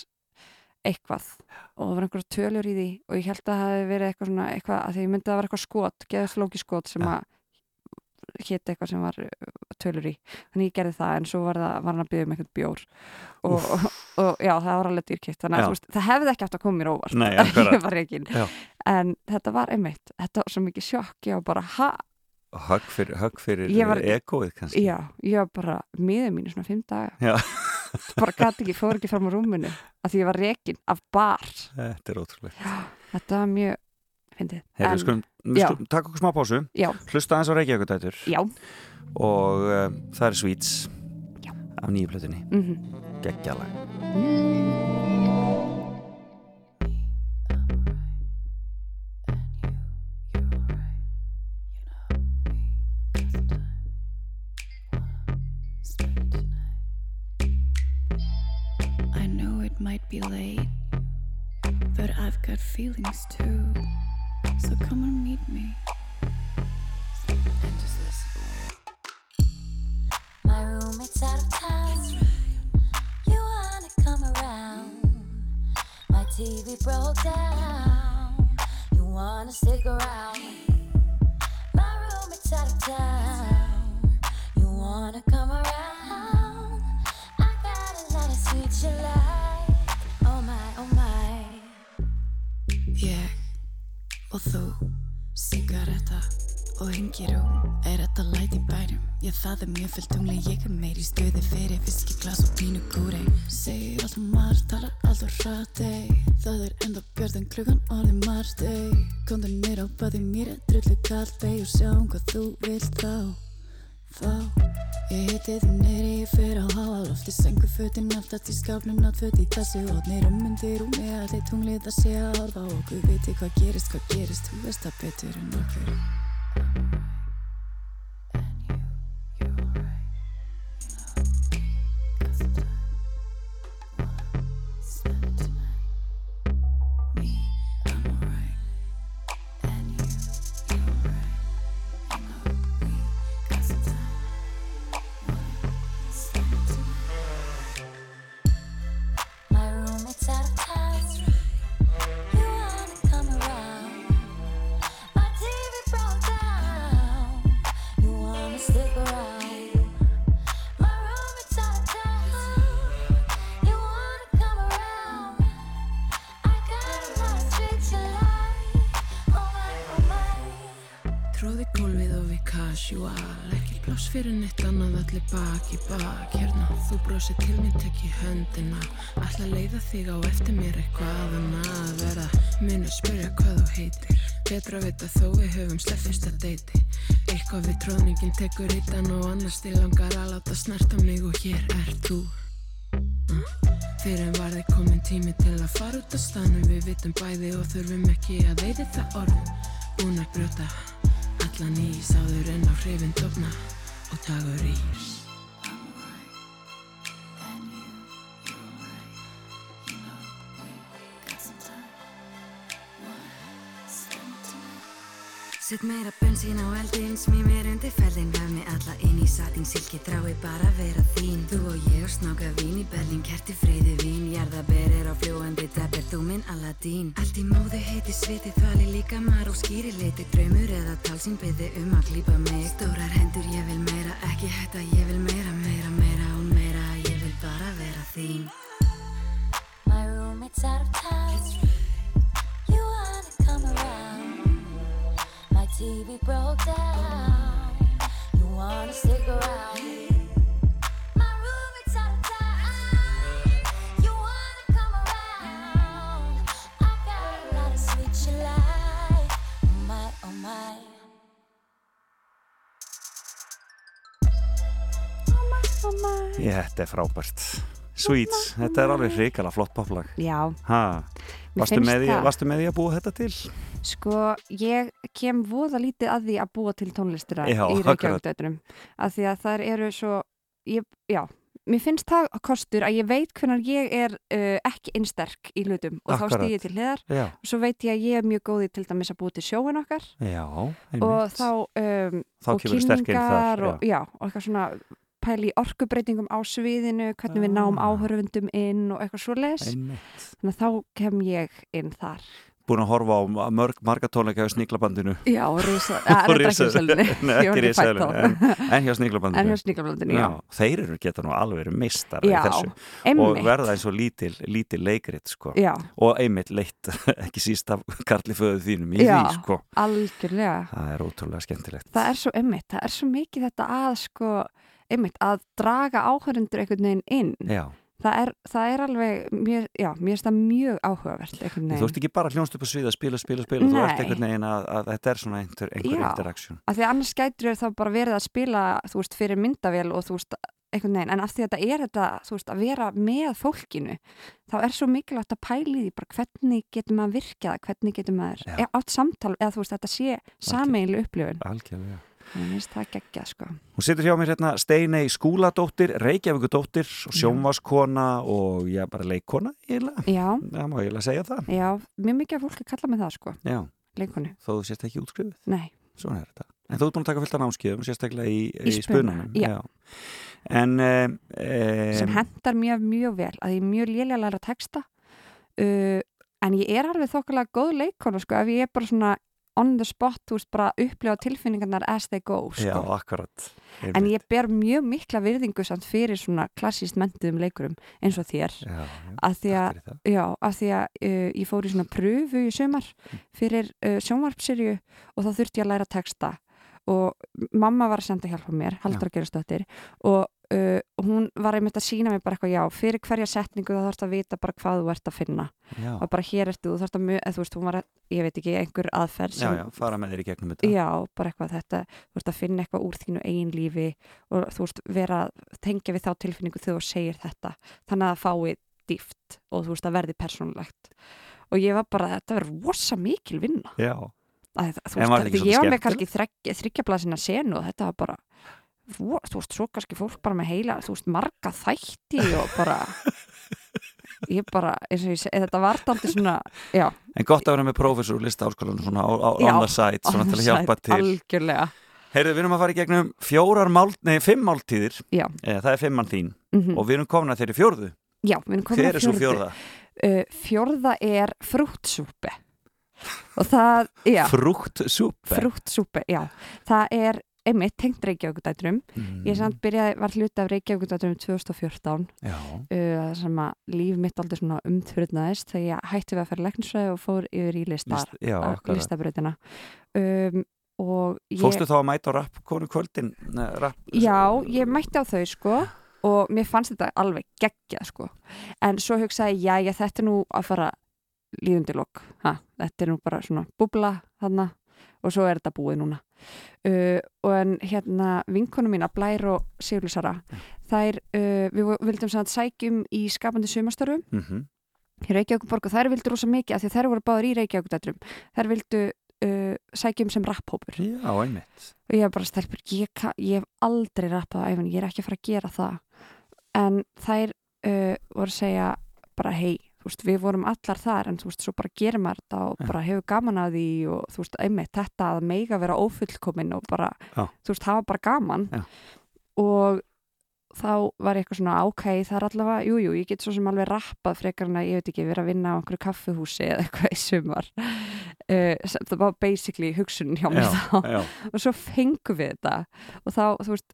eitthvað og það var einhverja tölur í því og ég held að það hefði verið eitthvað svona eitthvað að því ég myndi að það var eitthvað skot, geðslóki skot sem að hétt eitthvað sem var uh, tölur í. Þannig ég gerði það en svo var, það, var hann að byggja um eitthvað bjór og, og, og já það var alveg dýrkitt þannig að það hefði ekki átt að koma mér óvart. En þetta var einmitt, þetta var svo mikið sjokk ég var bara ha Högg fyrir, högg fyrir var, egoið kannski. Já, ég var bara miður mínu svona fimm daga. Bara gæti ekki, fór ekki fram á rúmunu að því ég var rekin af bar. Þetta er ótrúlega Þetta var mjög, finnst þið Herri, skulum, skulum takk okkur smá pásu. Já. Hlusta aðeins á Reykjavíkudætur og uh, það er Sweets já. af nýju plötunni. Mm -hmm. Gekkjala feelings too. So come and meet me. My roommate's out of town. You wanna come around? My TV broke down. You wanna stick around? Já það er mjög fullt tungli Ég er meir í stuði fyrir viski, glas og pínu kúri Segir allt um margt, talar allt og hrætti Það er enda björðan klukkan orði margti Komdu nýr á baði mér er drullu kallt og sjáum hvað þú vilt þá Þá Ég heiti þið neyri, ég fer á háa lofti Sengu fötin aftast í skápnum Náttföt í þessu hodnir um myndir Og með allir tunglið að sé að horfa á okkur Viti hvað gerist, hvað gerist Þú veist það betur en okkur Betra að vita þó við höfum slepp fyrsta deiti. Eitthvað við tróðningin tekur hittan og annars til langar að láta snerta mig og hér er þú. Uh. Fyrir en var þið komin tími til að fara út á stanum Við vitum bæði og þurfum ekki að veiði það orðum Búin að brjóta allan ís áður en á hrifin dofna og tagur ís Sett meira bensín á eldin, smíð mér undir fellin Vef mig alla inn í satin, silki drái bara vera þín. Þú og ég og snáka vín í Berlín, kerti friði vín. Jarðaberir á fljóandi deppir, þú minn Aladín Allt í móðu heiti sviti, þvali líka mar og skýri liti Draumur eða talsín byði um að klípa mig. Stórar hendur, ég vil meira, ekki hætta, ég vil meira, meira, meira og meira Ég vil bara vera þín. My roommate's out of TV broke down. You wanna stick around? My roommate's out of town. You wanna come around? I got a lot of sweet you like. Oh my, oh. Ég, þetta er frábært Sweets, þetta er alveg hrikala flott poplag Já, Ha, varstu með, það. varstu með því að búa þetta til? sko ég kem voða lítið að því að búa til tónlistina Já, í akkurat. Reykjavík-dætunum af því að þær eru svo ég, já, mér finnst það kostur að ég veit hvernig ég er uh, ekki innsterk í hlutum og Akkurat. þá stýði til hliðar Já, og svo veit ég að ég er mjög góði til dæmis að búa til sjóin okkar já, og þá um, Þá og kemur sterk inn þar, og, og eitthvað svona pæli í orkubreitingum á sviðinu hvernig við náum Ah. áhörfundum inn og eitthvað svo Einmitt. Þannig að þá kem ég inn þar. Búin að horfa á mörg, marga tónleika hjá sníklabandinu Já, risa, að, er ekki sælunni Nei, ekki risaðilinu en, en hjá sníklabandinu En hjá sníklablandinu, já. já. Þeir eru geta nú alveg í Já, og verða eins og lítil, lítil leikrit sko. Og einmitt leitt ekki síst af Karli föðu þínum í Já. því sko. algjörlega. Það er ótrúlega skemmtilegt. Það er svo einmitt, það er svo mikið þetta að sko, einmitt, að draga áhörundur einhvern veginn inn. Já, það er, það er alveg, mér, já, mér finnst það mjög áhugavert þú ert ekki bara hljónst upp á svið að spila, spila, spila, þú ert Nei. einhvern veginn að, að þetta er svona einhver, einhver Já. interaction. Af því annars gætur þá bara verið að spila þú veist, fyrir myndavél og þú veist einhvern veginn, en af því að þetta er þetta þú veist, að vera með fólkinu þá er svo mikilvægt að pæli því bara hvernig getur maður virkað, hvernig getur maður Já. e, átt samtal, eða þú veist, þetta sé sameiginlega upplifun, Algjörlega það geggja sko Hún situr hjá mér hérna Steinei Skúladóttir, Reykjavíkudóttir, sjónvaskona og já, bara leikkona eiginlega. Já, Það má eiginlega segja það. já, mjög mikið af fólki kalla mig það sko, Já, leikonu, þó þú sést ekki útskrifuð. nei Svona er þetta. En þú ert búin að taka fullt af námskeiðum, sérstaklega í, Í í, spunanum, spunanum. já. En e, sem hendar mjög, mjög vel að ég er mjög lélega að læra texta uh, en ég er alveg þokkalega góð leikona sko, ef ég er bara svona on the spot, þú veist, bara upplifa tilfinningarnar as they go, sko. Já, akkurat. En Einmitt. ég ber mjög mikla virðingu samt fyrir svona klassíst mentuðum leikurum eins og þér. Já, Að því að, já, að því að uh, ég fór í svona pröfu í sumar fyrir uh, sjónvarpsirju og þá þurfti ég að læra texta og mamma var að senda hjálpa mér, haldur að gera stöttir og uh, hún var einmitt að sína mér bara eitthvað, já, fyrir hverja setningu þá þarfst að vita bara hvað þú ert að finna. Já, og bara hér ertu, þú þarfst að, eða, þú veist, hún var að, ég veit ekki, einhver aðferð já, sem já, fara með þér í gegnum þetta. Já, bara eitthvað þetta, þú veist að finna eitthvað úr þínu eigin lífi og þú veist vera tengja við þá tilfinningu þegar þú segir þetta. Þannig að það fái dýft og þú veist að verði persónulegt. Og ég var bara, þetta verður rosa mikil vinna. Já, að, þú veist, þetta, ég var með kannski þryggjablasina senu og þetta var bara ro- þú veist, svo kannski fólk bara með heila þú veist, marga þætti og bara ég bara, eins og ég segi, þetta var daldið svona, já, en gott að vera með prófessor úr listaháskólanum svona on the side, svona til að hjálpa til. algjörlega Heyrðu, við erum að fara í gegnum fjórar mál, nei, fimm máltíðir, eða, það er fimmann þín mm og við erum komin að þeirri fjórðu. já, við erum komin að fjórðu. fjórða? uh, fjórða er frúttsúpi og það, já, Frúktsúpe. frúttsúpi, já það er einmitt tengt Reykjavíkudætrum Mm. ég samt byrjaði, var hluti af Reykjavíkudætrum 2014 Já, uh, sem að líf mitt aldrei svona umþurnaðist þegar ég hætti við að fara læknisfræði og fór yfir í listar, List, já, akkurat. listabrautina um, og ég Fórstu þá að mæta á rapp konu kvöldin? Nei, Rapp, Já, ég mætti á þau sko og mér fannst þetta alveg geggjað sko en svo hugsaði ég, já, já, þetta er nú að fara líðundi lok ha, þetta er nú bara svona búbla þarna og svo er þetta búið núna. Uh, og en hérna vinkonu mín að Blær og Sigurlusara þær, uh, við vildum samt sækjum í skapandi sumastöru mm í Reykjavíkuborg og þær vildu rosa mikið af því að þær voru báður í Reykjavíkudætrum þær vildu uh, sækjum sem rapphópur. Já, einmitt. og ég bara stelpur, ég, ég hef aldrei rappað á æfinn, ég er ekki að fara að gera það. En þær uh, voru að segja bara hei, þú veist, við vorum allar þar en þú veist, svo bara gerir maður þetta og Já. bara hefur gaman að því og þú veist, einmitt þetta að meiga vera ófullkomin og bara, Já. þú veist, hafa bara gaman Já. og þá var ég eitthvað svona, ok, það er allavega jú, jú, ég get svo sem alveg rappað frekar en að ég veit ekki, vera að vinna á einhverju kaffuhúsi eða eitthvað í sumar uh, það var basically hugsunin hjá mér þá Já, já, og svo fengum við þetta og þá, þú veist,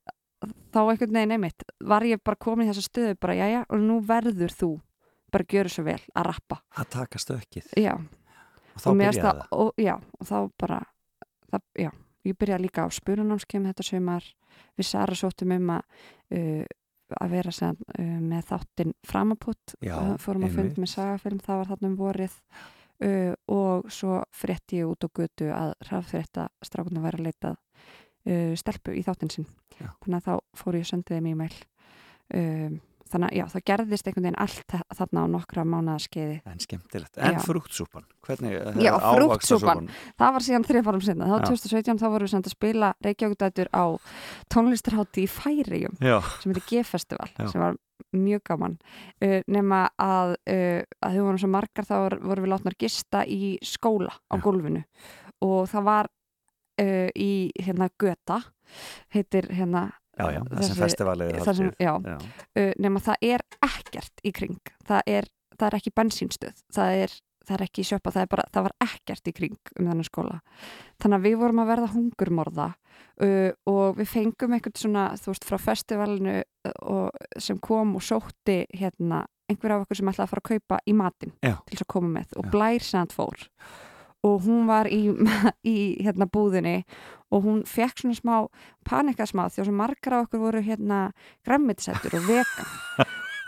þá einhvern veginn einmitt var ég bara komin í þessa stöðu bara, jæja, og nú verður þú bara gjöru svo vel að rappa. Að taka stökkið. já, Og þá og byrjaði það. og, já, og þá bara það, já, ég byrjaði líka á spunanámskeim þetta sumar, við Sara sóttum um að uh, að vera sem, uh, með þáttinn framaputt uh, fórum að fund með sagafilm, það var þarna um vorið. Uh, og svo frétti ég út á götu að rafþrétta strákunum væri að leitað uh, stelpu í þáttinn sinn. Þannig að þá fór ég að senda þeim e-mail. Um, þannig að já, það gerðist einhvern veginn allt þa- þarna á nokkra mánaða skeiði En skemmtilegt. En Já. frúktsúpan, hvernig? Já, ávaxtasúpan? frúktsúpan. það var síðan þrejum sinna, þá Já. 2017 þá vorum við samt að spila Reykjavíkudætur á tónlistarhátti í Færiðjum Já, sem heitir G-festival Já. sem var mjög gaman uh, nema að, uh, að þau voru svo margar þá voru- voru við látnar gista í skóla á Já. gólfinu og það var uh, í hérna Göta heitir hérna já, já, það sem Þessi- festivalið er það haldið. já, Já, uh, nema það er ekkert í kring. Það er, það er ekki bensínstöð. Það er, það er ekki sjöpa það, er bara, það var ekkert í kring um þennan skóla. Þannig að við vorum að verða hungurmorða uh, og við fengum einhvern svona þú veist frá festivalinu uh, og, sem kom og sótti hérna einhver af okkur sem ætlaði að fara að kaupa í matinn Já. til þess að koma með og Já. Blær sem fór og hún var í, í hérna búðinni og hún fekk svona smá panikað smá því að margar af okkur voru hérna græmmitisættur og vegan.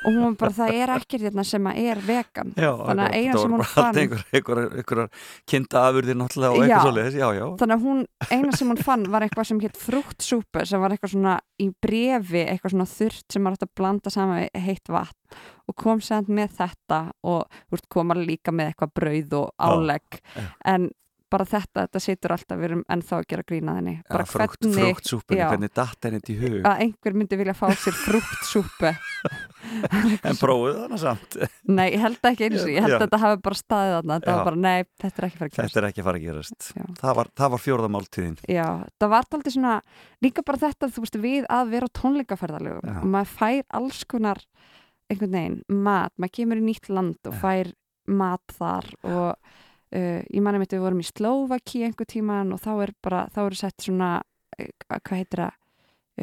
Og hún var bara það er ekkert hérna sem að er vegan. Já Þannig að eina sem hún fann- allt einhver, einhver, einhver kynnta afurðir náttúrulega og eitthvað já. þannig að hún, eina sem hún fann var eitthvað sem hétt frúktsúpu sem var eitthvað svona í brefi, eitthvað svona þurrt sem var að blanda saman við heitt vatn og kom sem með þetta og þú veist, kom alveg líka með eitthvað brauð og álegg. já. en bara þetta, þetta situr alltaf við erum ennþá að gera grína þenni bara Já, frúkt, hvernig frúktsúpunni, hvernig datt henni í hug? Að einhver myndi vilja fá sér frúktsúpu en prófuðu þannig samt. Nei, ég held ekki eins og ég held Já. að þetta hafi bara staðið þarna. Þetta Já. var bara, nei, þetta er ekki fyrir að gerast. Þetta er ekki fara að gerast. Það var, var fjórðamáltíðin Já, það var aldrei svona líka bara þetta, þú veist, við að vera tónleikaferðalögum og maður fær alls konar einhvern veginn mat, maður kemur í nýtt land og fær mat þar og uh, ég manni mitt við vorum í Slovaki einhver tíman og þá er bara, þá eru sett svona uh, hvað heitir það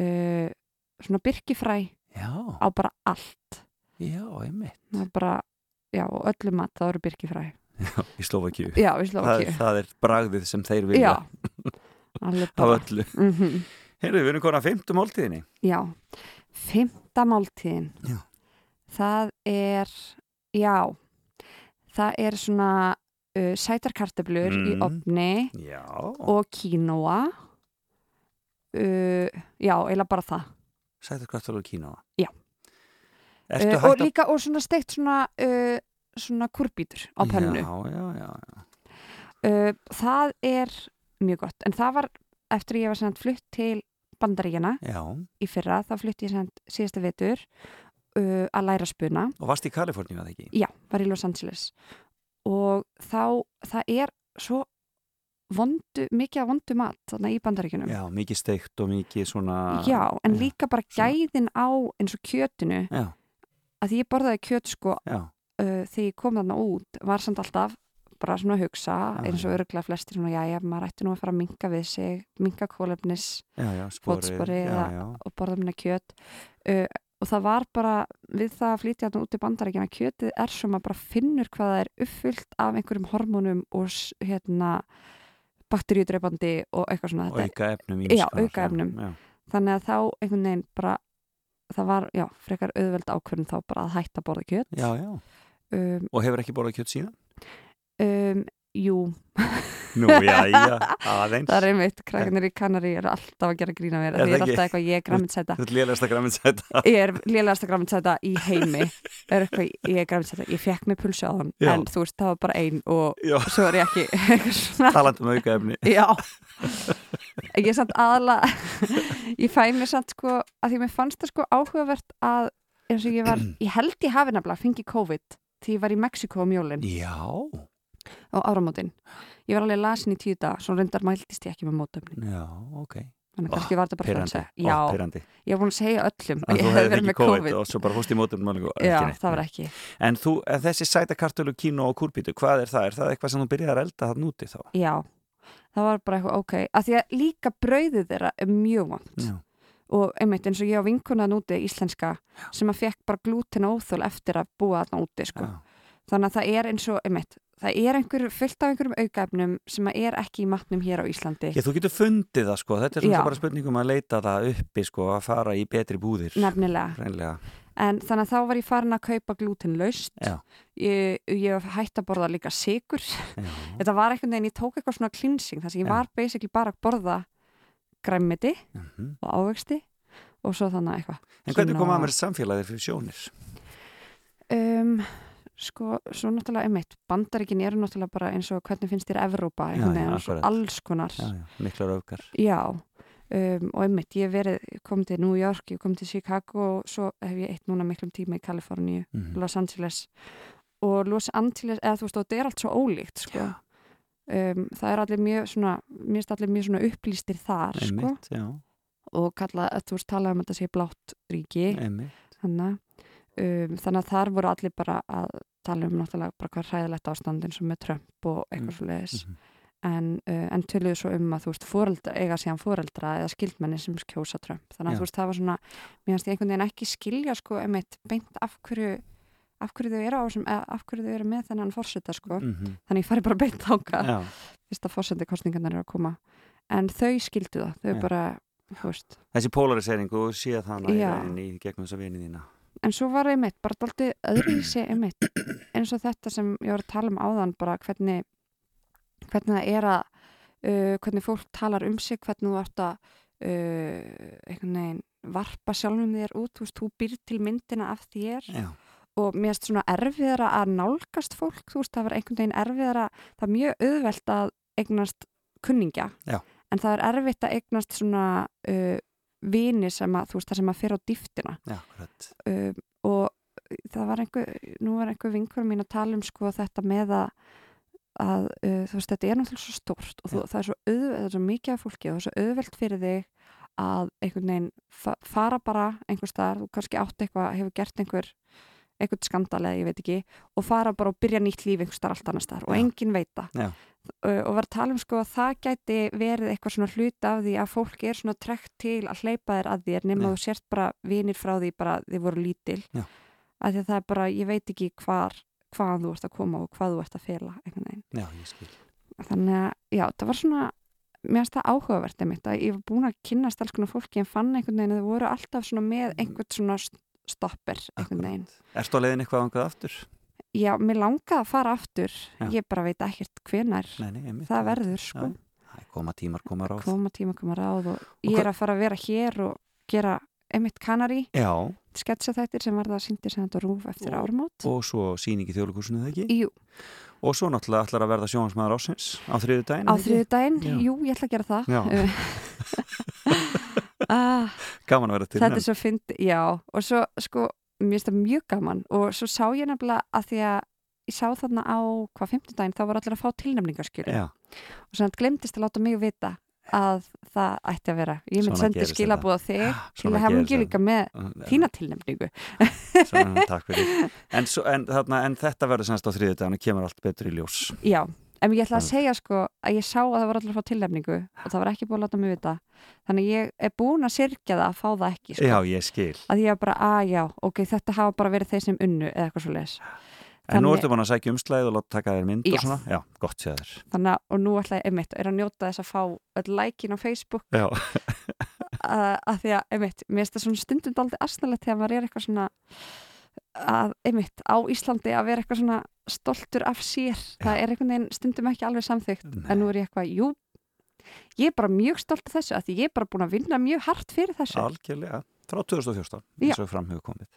uh, svona byrkifræ Já, á bara allt. Já, einmitt. bara, já, og öllu mat þá eru byrkifræ Já, í í Það, Slovaki það er bragðið sem þeir vilja. Bara. öllu. mm Heyrðu, við erum konar að fymtu máltíðinni. Já, fymta máltíðin. Já. Það er já það er svona uh, sætarkartöflur í Mm. opni Já. og kínoa uh, já, eiginlega bara það Sættur kvartalur kína. Já. Uh, og að... líka, og svona steikt svona uh, svona kurbítur á pönnu Já, já, já. já. uh, það er mjög gott en það var eftir að ég var sendt flutt til bandaríkjana í fyrra, þá flutt ég sendt síðasta vetur uh, að læra spuna. Og varst í Kaliforníu að ekki? Já, var í Los Angeles. Og þá, það er svo vondu, mikið af vondu mat þarna í bandaríkjunum. Já, mikið steikt og mikið svona... Já, en já, líka bara svona. gæðin á eins og kjötinu. Já, að því ég borðaði kjöt sko uh, þegar ég kom þarna út var samt alltaf bara svona að hugsa Já, eins og örgla flestir svona, já, já, maður ætti nú að fara að minka við sig minka kólefnis já, og borða minna kjöt. Uh, og það var bara við það að flytja út í bandaríkjana kjötið er sem að bara finnur hvað það er uppfyllt af einhverjum hormónum og hérna bakteríudreipandi og eitthvað svona þetta, auka efnum Já, aukaefnum. Já, þannig að þá einhvern veginn bara það var, já, frekar auðveld ákvörðin þá bara að hætta að borða kjöt já, já. um, Og hefur ekki borðað kjöt síðan? um, jú, Nú, já, já, aðeins. það er einmitt krakkarnir í Kanari eru alltaf að gera grína mér Er er það ekki? alltaf eitthvað, ég er græmitsæta Þú ert lélegasta græminsæta. ég er lélegasta græmitsæta í heimi er eitthvað, ég er græmitsæta ég fekk mér pulsu á þann, Já. en þú veist, það var bara ein og Já, svo er ég ekki talandi um auka efni. Já Ég er samt aðla Ég fæ mér samt sko að því mér fannst það sko áhugavert að eins og ég var, ég held ég hafi nefnilega fengið COVID því ég var í Mexiko um jólin Já, á áramótin. Ég var alveg lasin í tíu dag svo reyndar mæltist ég ekki með mótöfnin já, ok. þannig kannski var þetta bara Pirrandi, flensa ó, Já, pirrandi. ég var búin að segja öllum En að þú hefði ekki COVID, COVID, og svo bara fórst í mótum og Já, ekki neitt. það var ekki. En þú, en þessi sæta kartölu, kínu og kúrbítu, hvað er það? Er það eitthvað sem þú byrjaði að elda það núti þá? Já, það var bara eitthvað ok. Að því að líka brauðið þeirra er mjög vond Já, og einmitt eins og ég á vinkunað núti íslenska sem að fekk bara glúten óþól eftir að búa þarna úti sko. já, þannig að það er eins og einmitt, það er einhver fullt af einhverjum aukaefnum sem að er ekki í matnum hér á Íslandi. Já, þú getur fundið það sko, þetta er svona bara spurningum að leita það uppi sko, að fara í betri búðir. nefnilega, Rænlega, en þannig að þá var ég farin að kaupa glútenlaust. Já, ég, ég hætti að borða líka sigur þetta var einhvern veginn, ég tók eitthvað svona cleansing þar sem ég Já. var basically bara að borða græmmiti mhm. og ávexti og svo þannig eitthvað. En hvernig kom að mér samfélagið fyrir sjónir? Um, sko, svo náttúrulega einmitt, bandaríkin eru náttúrulega bara eins og hvernig finnst þér Evrópa, einhvern veginn, og svo akkurat. alls konar. Já, já, miklar öfgar. Já, um, og einmitt, ég verið, kom til New York, ég kom til Chicago og svo hef ég eitt núna miklum tíma í Kaliforníu, Mhm. Los Angeles og Los Angeles, eða þú veist, og þetta er allt svo ólíkt, sko. Um, það er allir mjög svona, mér finnst allir mjög svona upplýstir þar, sko, Einmitt, já, og kalla, að þú veist, tala um að þetta sé blátt ríki, einmitt. þannig, um, þannig að þar voru allir bara að tala um náttúrulega bara hvað hræðilegt ástand eins og með Trump og eitthvað Mm, svo leiðis mhm. en, uh, en töluðu svo um að þú veist foreldra, eiga síðan foreldra eða skildmenni sem kjósa Trump þannig að Já. þú veist það var svona, mér finnst ég einhvern veginn ekki skilja sko einmitt beint af hverju af hverju þau eru á þessum, eða af hverju þau eru með þennan fórseta sko, Mhm. þannig ég fari bara beint þáka Já, fyrst að fórseti kostningarnar eru að koma en þau skildu það, þau Já. bara þú veist, þessi polarisering og sé það hana í gegnum þessa vini þína. En svo var einmitt bara dálítið öðruvísi einmitt eins og þetta sem ég var að tala um áðan bara hvernig hvernig það er að uh, hvernig fólk talar um sig hvernig þú ert að uh, einhvern veginn varpa sjálfum þér út þú veist, þú býr til myndina af þér. Já, og mér finnst svona erfiðara að nálgast fólk, þú veist, það var einhvern veginn erfiðara það er mjög auðvelt að eignast kunningja, Já. en það er erfitt að eignast svona uh, vini sem að, þú veist, það sem að fyrir á dýftina. Um, og það var einhver, nú var einhver vinkur mín að tala um sko þetta með að, að uh, þú veist, þetta er náttúrulega svo stórt og þú, það, er svo auð, það er svo mikið af fólki og það er svo auðvelt fyrir þig að einhvern veginn fa fara bara einhver staðar, þú kannski átt eitthvað, hefur gert einhver eitthvað skandal eða ég veit ekki og fara bara og byrja nýtt líf einhver starf allt annar starf og enginn veit það. Já. Og var að tala um sko að það gæti verið eitthvað svona hlut af því að fólk er svona trekt til að hleypa þér að þér nema þú sért bara vinir frá því bara þið voru lítil Já. að því að það er bara, ég veit ekki hvar hvaðan þú ert að koma og hvað þú ert að fela Já, ég skil. þannig að já, það var svona mér finnst það áhugavert einmitt að ég var búin að kynnast alls konar fólki en fann einhvern veginn að þau voru alltaf svona með einhvern svona st- stopper einhvern veginn. Ertu á leiðin eitthvað angað aftur? Já, mér langaði að fara aftur. Já. ég bara veit ekkert hvenar Nei, nei, einmitt. það verður sko. Er koma tímar, koma ráð. koma tíma, koma ráð og ég hva- er að fara að vera hér og gera einmitt kanari, Já, sketsaþættir sem verða síndir sem þetta rúf eftir Og- ármót og svo síning í þjóðlugúsinu, það ekki? Jú, Og svo náttúrulega ætlar að verða sjónvarsmaður ásins á þriðu daginn. á þriðu daginn, jú, ég ætla að gera það. Ah, Gaman að vera til þetta er svo fyndi, já. Og svo sko, mér finnst það mjög gaman og svo sá ég nefnilega að því að ég sá þarna á hvað 15 daginn þá var allir að fá tilnæmningarskjölu og svona glemtist að láta mig vita að það ætti að vera. Ég myndi sendi skilabúð á þig til að hafa þetta. líka með þína tilnæmningu Svona, takk fyrir. En, svo, en, þarna, en þetta verður semst á daginn og kemur allt betur í ljós. já, en ég ætla að Mm. segja sko að ég sá að það var allir að fá tilnæmningu og það var ekki búið að láta mig vita þannig ég er búin að sirkja það að fá það ekki sko. Já, ég skil. að ég er bara, að já, ok, þetta hafa bara verið þeir sem unnu eða eitthvað svo leis En nú Þannig- ertu búin að sækja umslæð og láta taka þér mynd Já. og svona? Já, gott séð þér. þannig að, og nú ætla ég, einmitt, er að njóta þess að fá öll lækin á Facebook að, að því að, einmitt, mér finnst það svona stundum daldið asnalegt þegar maður er eitthvað svona að, einmitt, á Íslandi að vera eitthvað svona stoltur af sér það er einhvern veginn stundum ekki alveg samþygt Nei. en nú er ég eitthvað, jú ég er bara mjög stolt af þessu, að því ég er bara búin að vinna mjög hart fyrir þessu algjörlega. Frá 2014, Já. eins og fram hefur komið.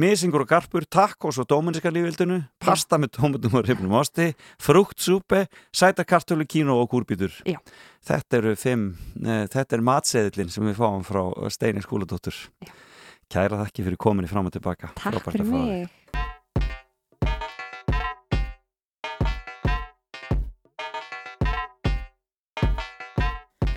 Misingur og garpur, takkos og dóminiska lífildinu, pasta með tómatum og rifnum osti, fruktsúpe, sæta kartölu, kínu og kúrbítur. Já. Þetta eru fimm, ne, þetta er matseðilinn sem við fáum frá Steini Skúladóttur. Já. Kæra þakki fyrir kominni fram og tilbaka. Takk Frábært fyrir mig.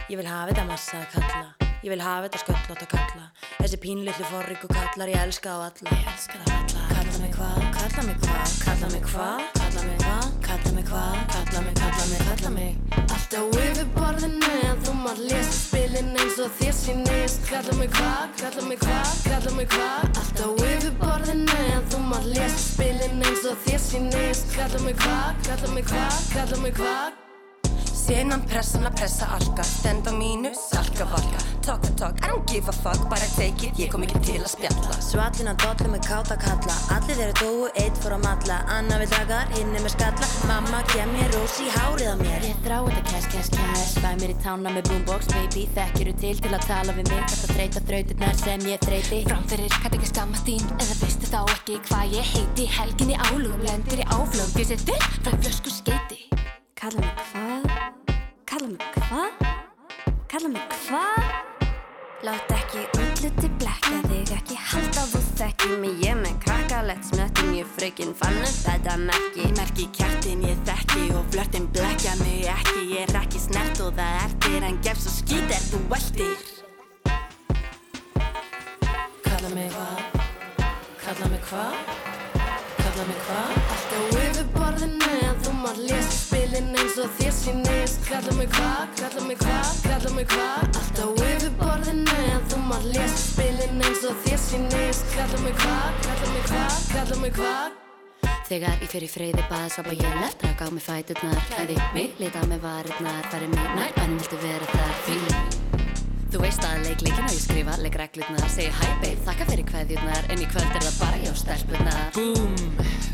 Ég vil hafa þetta massa að kalla. Ég vil hafa þetta sköllótt að kalla. Þessi pínlillu forriku kallar Ég elska á alla. Ég elska það alla. Kalla mig hvað, kalla mig hvað? Kalla mig hvað, mig hvað Kalla mig hvað, kalla mig, kalla mig, kalla mig. Alltaf yfir borðinu en þú maður lesa spilin eins og þér sýnist. Kalla mig hvað, kalla mig hvað, kalla mig hvað. Alltaf yfir borðinu en þú maður lesa spilin eins og þér sýnist. Kalla mig hvað, kalla mig hvað, kalla mig hvað Senan pressan að pressa alka. Stend á mínu, salka valka. Talk the talk, I don't give a fuck Bara take it, ég kom ekki til að spjalla. Svallin að dollu með káta kalla. Allir þeirra dóu, eitt fór að matla Anna við dagar, hinn er með skalla. Mamma gem mér rós í hárið á mér. Ég þrá þetta cash, cash, cash. Fæ mér í tána með boombox, baby. Þekkiru til til að tala við mig? Þetta þreita þrautirnar sem ég þreiti Framfyrir kann ekki skamma þín Eða veistu þá ekki hvað ég heiti. Helgin í álugum, lendir í áflögum skeiti Kalla mig hvað? Kalla mig hvað? Kalla mig hvað? Látt ekki útluti blekja þig ekki halda þú þekki mig. Ég með krakkalett smöttin ég frökin fann upp þetta merki. Merki kjartin ég þekki og flörtin blekja mig ekki. Ég er ekki snert og það ertir En gef svo skít er þú veldir Kalla mig hvað, kalla mig hvað Kalla mig hvað Alltaf yfir borðinu en þú maður lesa spilin eins og þér sýnist. Kalla mig hvað, kalla mig hvað, kalla mig hvað. Alltaf yfir borðinu en þú maður lesa spilin eins og þér sýnist. Kalla mig hvað, kalla mig hvað, kalla mig hvað. Þegar ég fyrir friði bað svapa ég left Rak á mig fæturnar, klæði mig Lita með varirnar, færi mig nær Bænum viltu vera þar, mig? Þú veist að leik leikina ég skrifa, leik reglurnar Segja hæ babe, þakka fyrir kveðjurnar. En í kvöld er það bara ég og stelpurnar. Búm,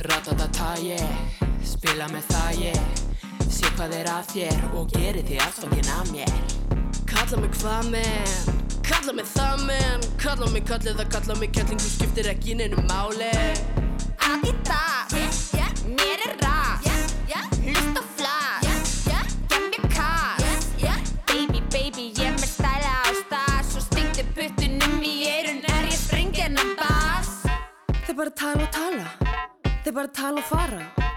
ratatata ég Spila með það ég. Sé hvað er að þér og geri því aðstofngin að mér. Kalla mig hvað menn, kalla mig það menn Kalla mig kallið það kalla mig kelling Þú skiptir ekki neinu máli. Adidas Mér er ras. Lust og flas. Gem mér kass. Baby, baby, ég með stæla á stað. Svo stingti puttunum í eirun Er ég springin að bass Þeir bara tala og tala. Þeir bara tala og fara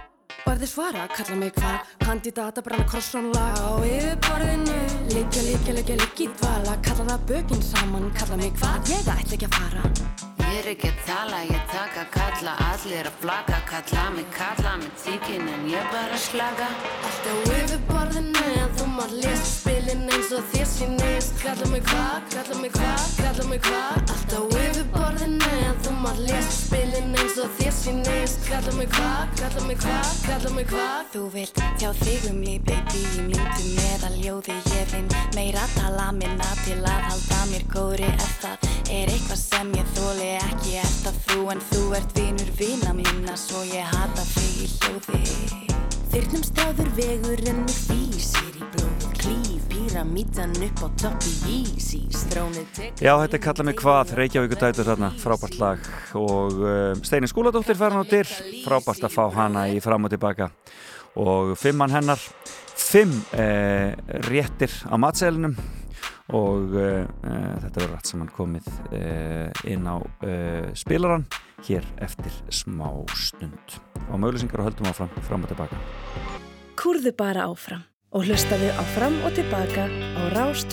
Þeir svara, kalla mig hvað Kandidata brenna krossrónlag Á yfirborðinu. Liggja, liggja, liggja, liggja í dvala Kalla það bökin saman. Kalla mig hvað Ég ætla ekki að fara er ekki að tala, ég taka kalla Allir að flagga, kalla mig, kalla mig tíkin En ég bara slaka Alltaf yfir borðinu en þú mátt lesa spilin eins og þér sýnist. Kalla mig hvað, kalla mig hvað, kalla mig hvað Alltaf yfir borðinu en þú mátt lesa spilin eins og þér sýnist. Kalla mig hvað, kalla mig hvað, kalla mig hvað Þú vilt tjá þig um mig, baby, í myndum eða ljóði ég vinn Meira tala minna til að halda mér góðri ef það er eitthvað sem ég þóli ekki það þú en þú ert vinur vina minna svo ég hata þig í hljóði. Þyrnum stráður vegur en mig vísir í blóð Klíf píramítan upp á topp í Ísís Þrónið tek Já, þetta er Kalla mig hvað, Reykjavík dætur þarna, frábært lag. Og uh, Steini Skúladóttir fær hann á dyr, frábært að fá hana í fram og tilbaka. Og fimmann hennar, fimm uh, réttir á matselinum og uh, þetta verður rætt saman komið uh, inn á uh, spilaran hér eftir smá stund og mögulesingar og höldum áfram fram og tilbaka. Kúrðu bara áfram og hlustaðu á fram og tilbaka á Rás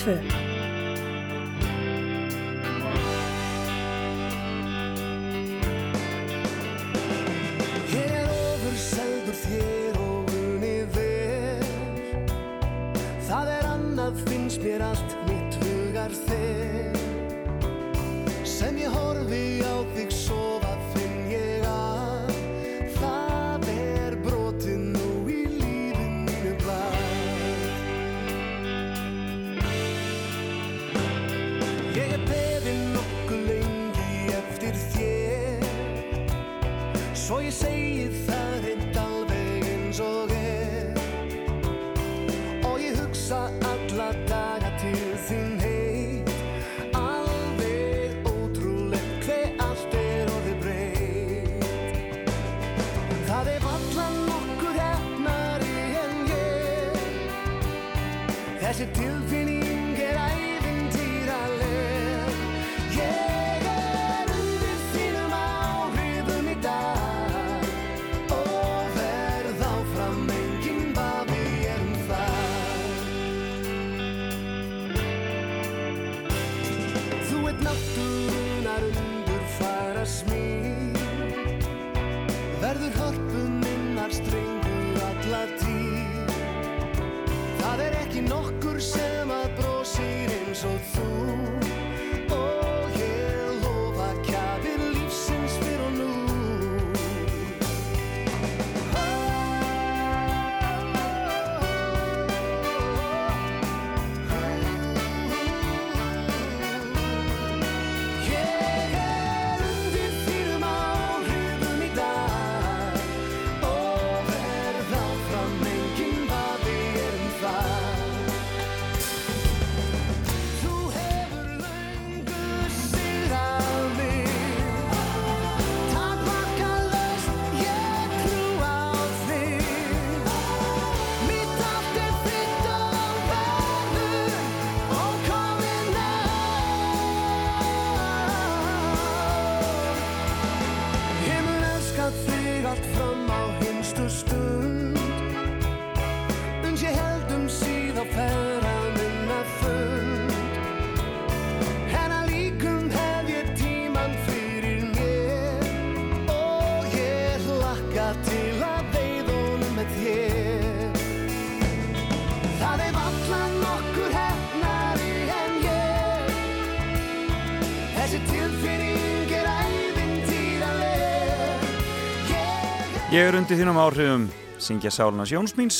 Ég er undir þínum áhrifum syngja Sálunas Jónsmíns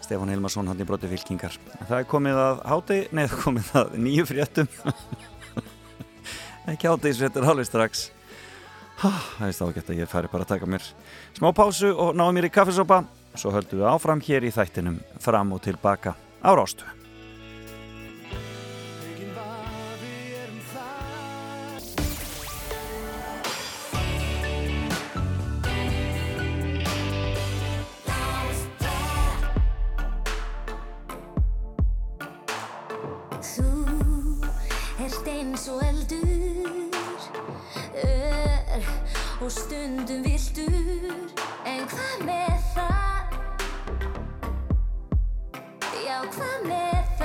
Stefán Hilmarsson hann í broti fylkingar. Það er komið að háti, nei það er komið að nýju fréttum. Ekki hátegisfréttur alveg strax. Há, Það veist ágætt að ég færi bara að taka mér smá pásu og náðu mér í kaffesopa svo höldum við áfram hér í þættinum fram og tilbaka á Rástu og stundum viltur en hvað með það? Já, hvað með það?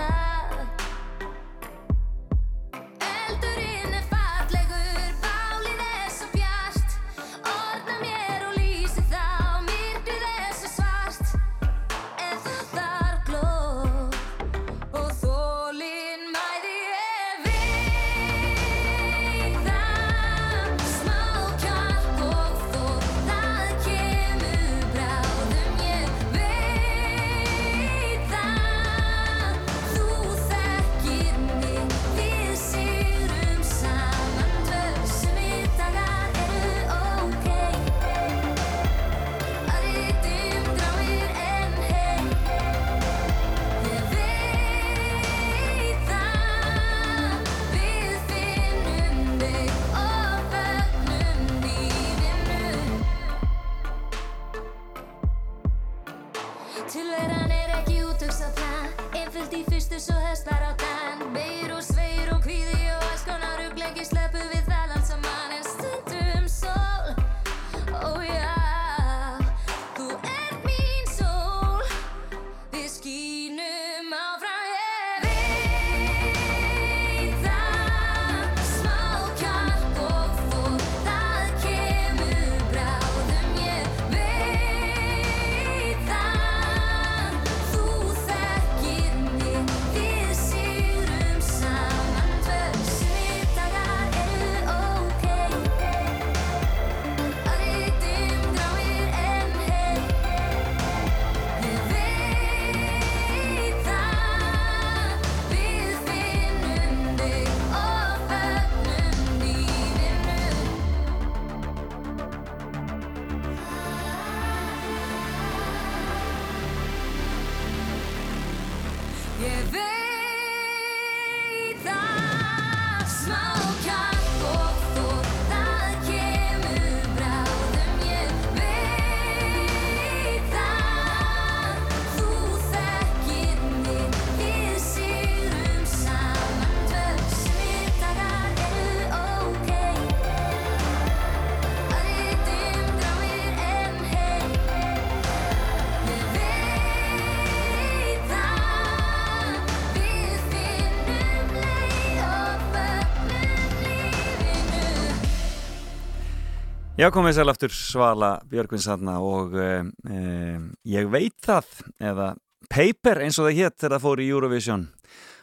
Já, komið sæl aftur Svala Björgvins þarna og um, um, ég veit það eða Paper eins og það hétt þegar það fór í Eurovision.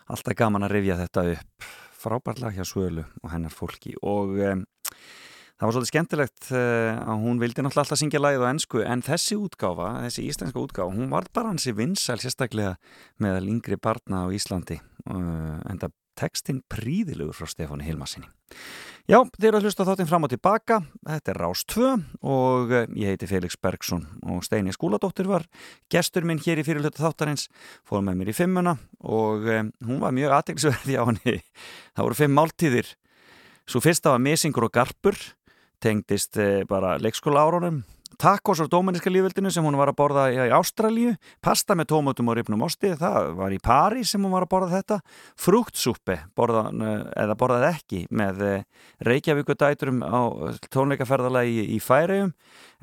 Alltaf gaman að rifja þetta upp. Frábært lag hjá Svölu og hennar fólki og um, það var svolítið skemmtilegt uh, að hún vildi náttúrulega alltaf syngja lagið á ennsku en þessi útgáfa, þessi íslenska útgáfa hún var bara hansi vinsæl sérstaklega meðal yngri barna á Íslandi uh, en það tekstinn príðilegur frá Stefáni Hilmarsinni Já, þið eru að hlusta þáttinn fram og tilbaka, þetta er Rás 2 og eh, ég heiti Felix Bergsson og Steini Skúladóttir var gestur minn hér í fyrirluta þáttarins, fór með mér í fimmuna og um, hún var mjög aðteglisverði á henni, það voru fimm máltíðir, svo fyrsta var Mesingur og Garpur, tengdist uh, bara leikskóla árunum, tacos á dómaniska lífveldinu sem hún var að borða í Ástralíu, pasta með tómatum og ripnum osti, það var í París sem hún var að borða þetta, frúktsúpi eða borðað ekki með Reykjavíkudæturum á tónleikaferðalagi í Færiðum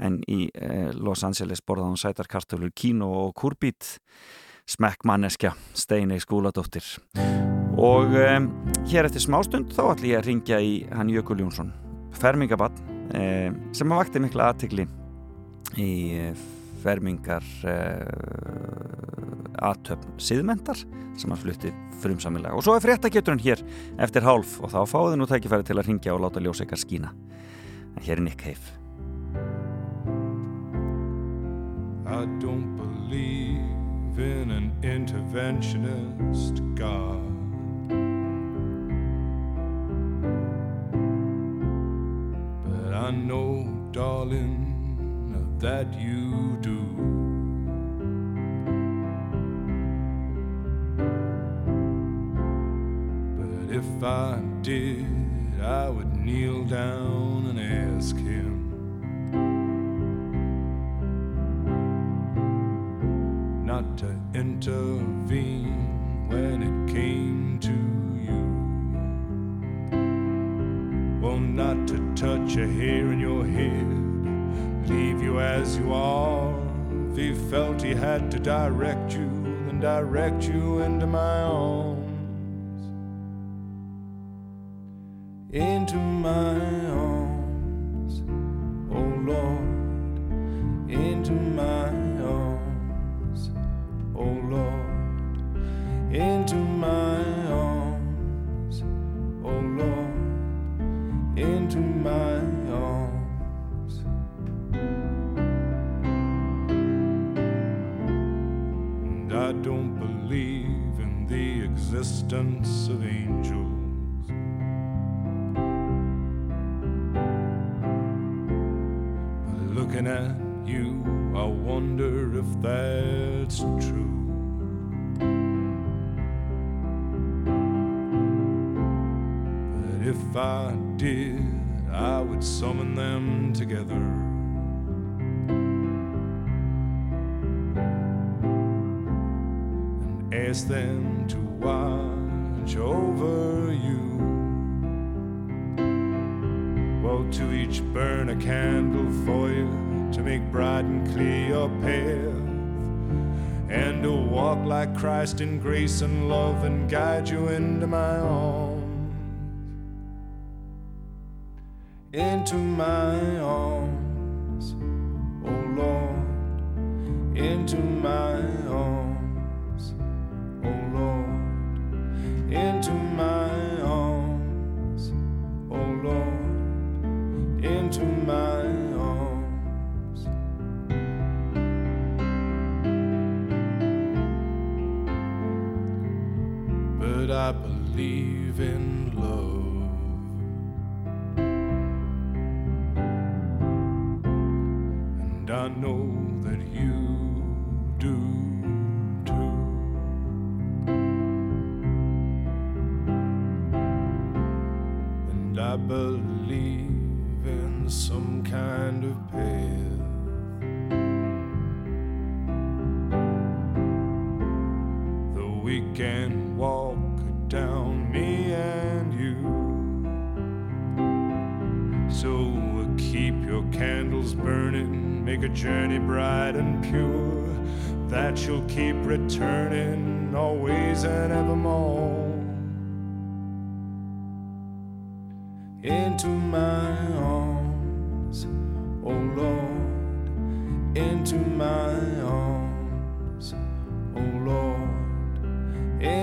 en í eh, Los Angeles borðað hún sætarkartöflur kíno og kurbít smekkmanneskja Steinei Skúladóttir. Og um, hér eftir smástund þá ætlum ég að ringja í hann Jökul Jónsson fermingabann um, sem að vakti mikla aðtikli í uh, fermingar uh, aðtöfn siðmentar sem að flutti frumsamilega og svo er fréttageturinn hér eftir hálf og þá fáðu þið nú tækifæri til að ringja og láta ljóseikar skína. En hér er Nick Cave. I don't believe in an interventionist God. But I know, darling, that you do. But if I did, I would kneel down and ask him. He had to direct you, then direct you into my arms. Into my and love and guide you in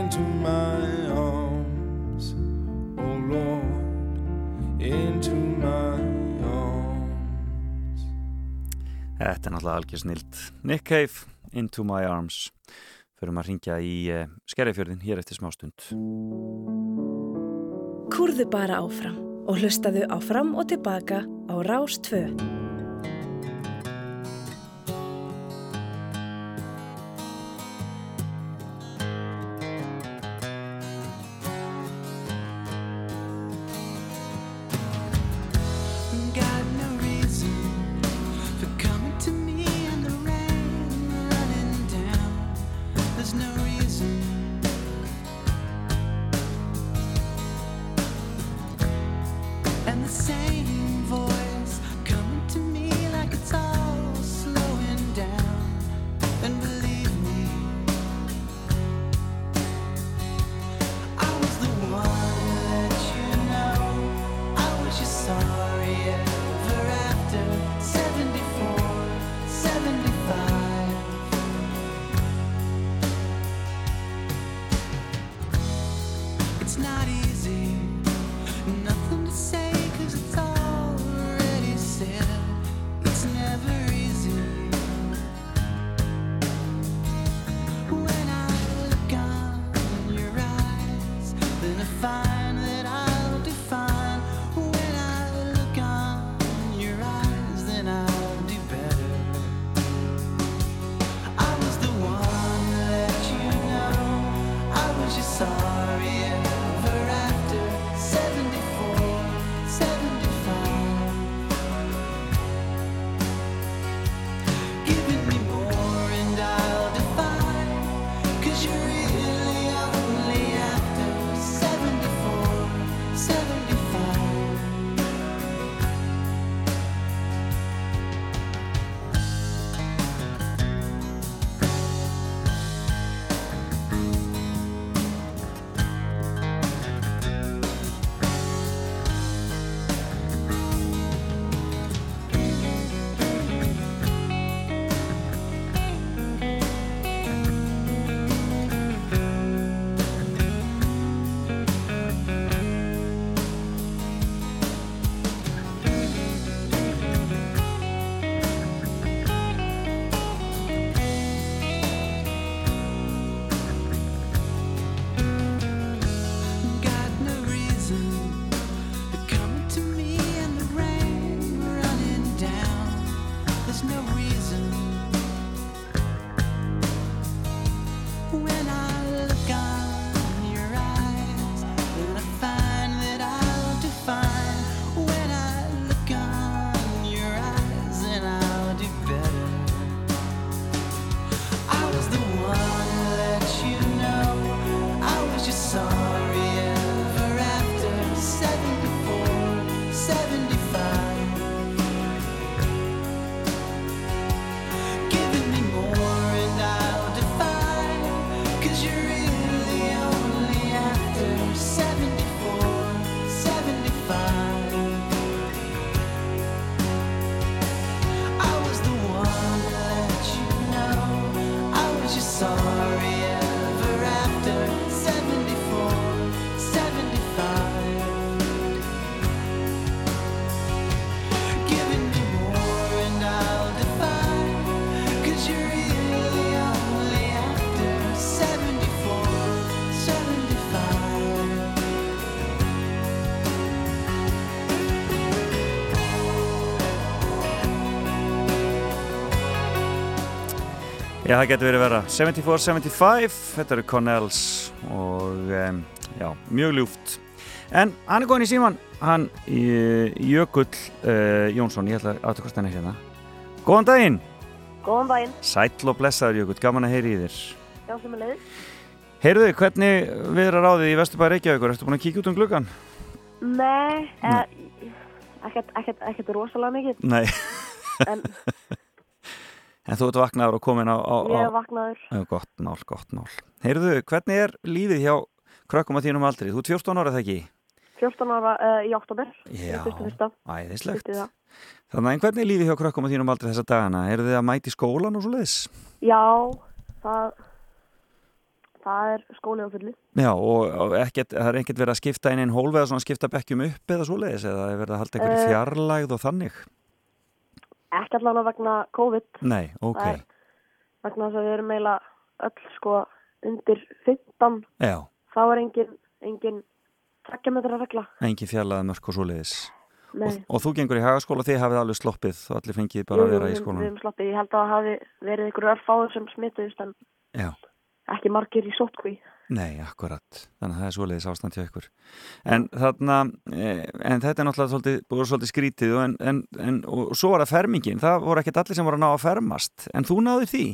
into my arms, oh Lord, into my arms. Þetta er náttúrulega algjör snilt. Nick Cave, Into My Arms. Förum að ringja í eh, skerrifjörðin hér eftir smá stund. Kúrðu bara áfram og hlustaðu áfram og tilbaka á Rás 2. Já, það getur verið vera 74-75, þetta eru Connells og um, já, mjög ljúft. En hann er góðin í síman, hann Jökull uh, Jónsson, ég ætla að aðtökast henni hérna. Góðan daginn! Góðan daginn. Sætl og blessaður Jökull, gaman að heyri í þér. Já, sem er leiðis. Heyrðu hvernig við erum ráðið í Vesturbæri Reykjavíkur? Ertu búin að kíkja út um gluggan? Nei, eh, ekkert rosalega mikið. Nei. En En þú ert vaknaður og komin á... á, á... ég er vaknaður. Já, gott mál, gott mál. Heyrðu, hvernig er lífið hjá krökkum að þínum aldrei? Þú ert 14 ára, það ekki? 14 ára uh, í oktober. Já, æðislegt. Þannig að hvernig er lífið hjá krökkum að þínum aldrei þessa dagana? Eru þið að mæti skólan og svo leiðis? Já, það, það er skóli á fulli. Já, og, og ekkert, það er ekkert verið að skipta inn einn hólf eða svona skipta bekkjum upp eða svo leiðis eða er verið að halda einhverju Eh. fjarlægð og þannig? Ekki allan að vegna COVID. Nei, ok. Það er Vegna þess að við erum eiginlega öll sko undir 15. Já, Þá er engin, engin takkjametra regla. engin fjarlæða mörk og svo leiðis. Nei. Og, og þú gengur í hagaskóla, þið hafið alveg sloppið og allir fengið bara að vera í skólan. Við erum sloppið. Ég held að það hafi verið ykkur örfáður sem smituðist en Já. ekki margir í sótkví. Nei, akkurat. Þannig að það er svoleiðis ástand hjá ykkur. En þarna, eh, en þetta er náttúrulega svolítið, búið svolítið skrítið og, en, en, en, og svo var það fermingin. Það voru ekkert allir sem voru að ná að fermast. En þú náður því?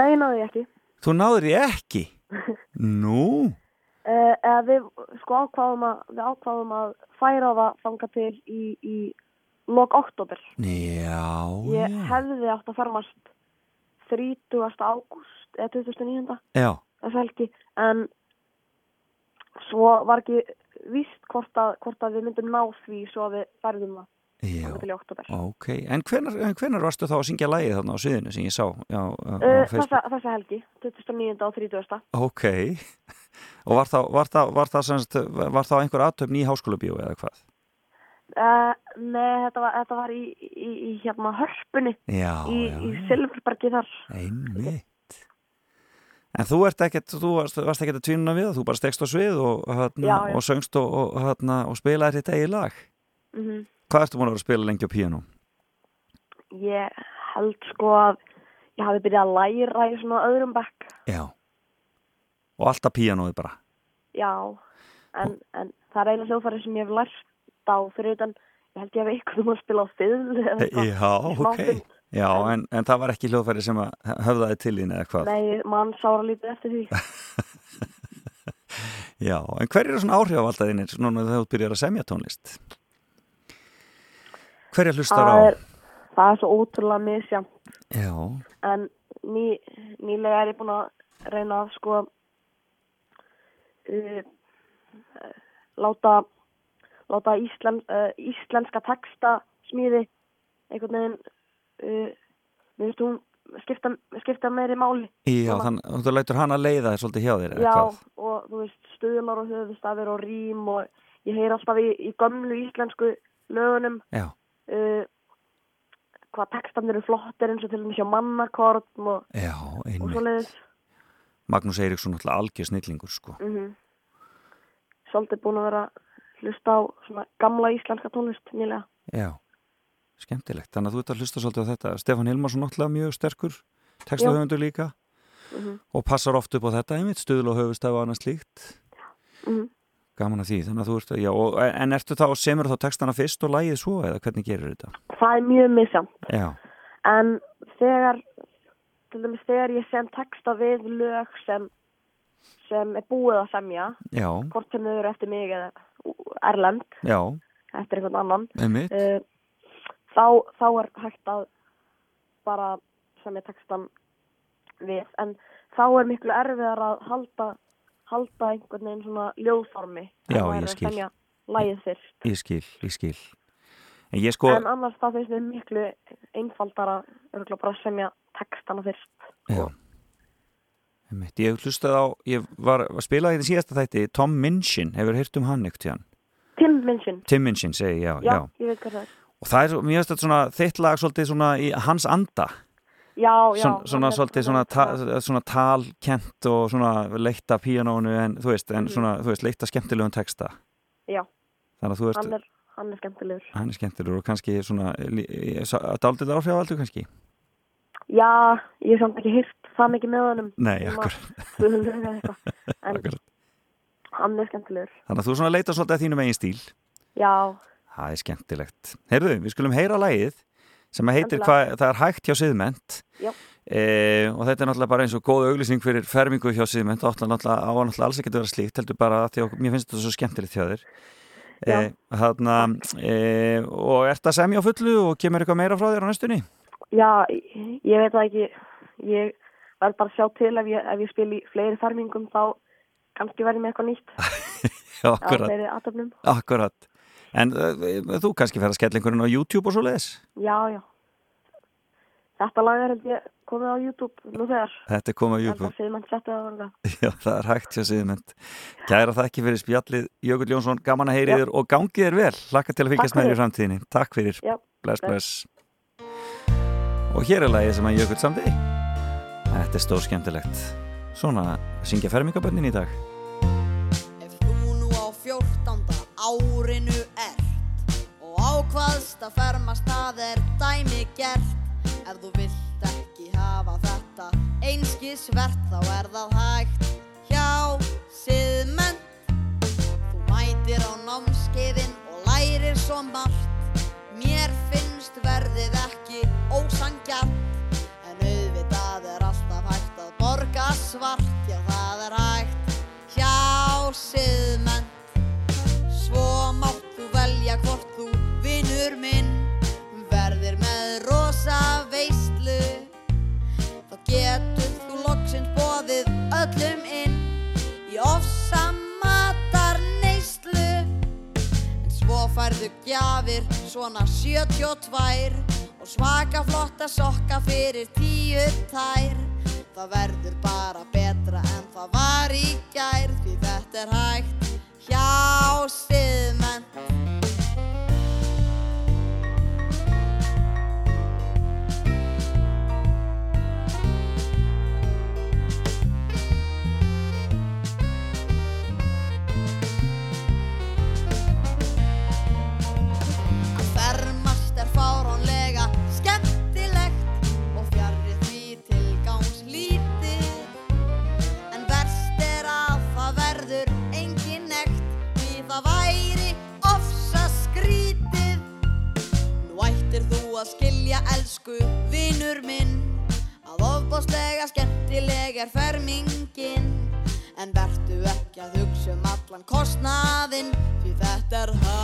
Nei, náðu ég ekki. Þú náður því ekki? Nú? Eða við sko ákváðum að við ákváðum að færa það þanga til í, í lok oktober. Já, Ég hefði átt að fermast 30. ágúst eða 29. Já, þess helgi en svo var ekki víst hvort að, hvort að við myndum ná því svo að við færðum það. Ok, en hvenar, en hvenar varstu þá að syngja lægið þarna á sviðinu sem ég sá já, á, Uh, þessa, helgi, 29. og 30. Ok, og var þá, var þá, var þá, sem sagt, var þá einhver aðtöfn í háskólabíu eða hvað? Uh, nei, þetta var, þetta var í, í, í hérna hörpunni Já, í, í Silfurbergi þar. Einmitt. En þú ert ekkert, þú varst, varst ekkert að tvínuna við þú bara stekst á svið og, hérna, Já, já. og söngst og, og, hérna, og spilaði þitt eigið lag. Mm Hvað ertu búin að vera að spila lengi á píanó? Ég held sko að ég hafi byrjað að læra í svona öðrum bekk. Já. Og alltaf píanóið bara. Já, en, en það er eina hljóðfæri sem ég hef lært á fyrir utan, ég held ég hef eitthvað um að spila á eitthvað. Já, í ok. Já, en, en það var ekki hljóðfæri sem að höfðaði til þín eða hvað? Nei, mann sára lítið eftir því. Já, en hver eru svona áhrifavaldæðinir svona þegar þú byrjar að semja tónlist? Hverja hlustar á? er, það er svo ótrúlega misjamt. Já, En ný, nýlega er ég búin að reyna að sko uh, láta, láta íslen, uh, íslenska texta smíði einhvern veginn uh, mér finnst hún skipta, skipta meiri máli. já þannig að þú lætur hana leiða þér svolítið hjá þér Já, hvað? og þú veist, stuðlar og höfustafir og rím og ég heyr alltaf í, í gömlu íslensku lögunum Já, uh, hvað textanir eru flottir eins og til dæmis hjá mannakorn og, já, og einmitt. svoleiðis. Magnús Eiríksson náttúrulega algjör snillingur sko. Mm Svolítið búin að vera hlusta á svona gamla íslenska tónlist nýlega. Já, skemmtilegt. Þannig að þú ert að hlusta svolítið á þetta. Stefán Hilmarsson náttúrulega mjög sterkur, textahöfundur líka Mhm. og passar oft upp á þetta einmitt, stuðl og höfustaf og annað slíkt. Mhm. Gaman að því, þannig að þú ert, já, og, en ertu þá, semur þá textana fyrst og lægið svo eða hvernig gerir þetta? Það er mjög misjamt. En þegar, til dæmis þegar ég sem texta við lög sem, sem er búið að semja, já, hvort sem þau eru eftir mig eða Erlend, já, eftir einhvern annan, einmitt, uh, þá, þá er hægt að bara semja textan við. En þá er miklu erfiðar að halda, halda einhvern veginn svona ljóðformi. Já, ég skil. fyrst. ég skil, ég skil. En ég sko, En annars þá finnst mér miklu einfaldara að semja textana fyrst. já, ég hlustaði á, ég var að spila í því síðasta þætti, Tom Minchin, hefur heyrt um hann ekkert hann? Tim Minchin. Tim Minchin, segi ég, já, Já, já. ég Og það er, finnst þetta svona, þitt lag svolítið svona í hans anda. Já, já. Svon, svona hann er- svolítið svona, ta, svona talkent og svona leitta píanónu en þú veist, en Mhm. svona, þú veist, leitta skemmtilegum texta. Já, Þannig að þú hann veist, er, hann er skemmtilegur. hann er skemmtilegur og kannski svona, daldið áhrifaldur kannski. Já, ég hef samt ekki hýrt það mikið með honum Nei, eitthvað. en Akkurat. hann er skemmtilegur Þannig að þú svona leita svolítið að þínum eigin stíl. já, Það er skemmtilegt. Heyrðu, við skulum heyra lagið sem heitir hvað, það er hægt hjá Siðment. E, og þetta er náttúrulega bara eins og góð auglýsing fyrir fermingu hjá Siðment og náttúrulega á að náttúrulega alls ekki að vera slíkt heldur bara að því að mér finnst þetta svo skemmtilegt hjá þér. E, þarna, e, og ert að semja á fullu og kemur eitthvað meira frá þér á næstunni? já, ég- veit það ekki. Ég verð bara að sjá til ef ég, ef ég spil í fleiri fermingum þá kannski verði með eitthvað nýtt. Akkurat. En e, þú kannski fer að skella einhverjum á YouTube og svo leiðis? já, já þetta lag er held ég komið á YouTube nú þegar Þetta er komið á YouTube. að segja mann settu það var Já, það er hægt hjá Siðment. Kæra þakki fyrir spjallið, Jökull Jónsson, gaman að heyri Já. þér og gangið þér vel. Laka til að fylgjast með þér í framtíðinni. Takk fyrir. Já, bless, bless. bless. Og hér er lagið sem að Jökull samdi. Þetta er stór skemmtilegt. Svona syngja fermingabönnin í dag. Þú nú á fjórtánda árinu ákvaðst að fermast það er dæmi gert. Ef þú vilt ekki hafa þetta einskisvert þá er það hægt hjá siðmenn. Þú mætir á námskeiðin og lærir svo margt. Mér finnst verðið ekki ósangjart en auðvitað er alltaf hægt að borga svart. Já það er hægt hjá siðmenn vinnur minn verðir með rosa veistlu þá getur þú loksins boðið öllum inn í ofsa matar neyslu en svo færðu gjafir svona 72 og svaka flotta sokka fyrir tíu tær. Það verður bara betra en það var í gær því þetta er hægt hjá siðmenn að skilja elsku vinur minn. Að ofbáslega skemmtileg er fermingin. En vertu ekki að hugsa um allan kostnaðinn Því þetta er hægt.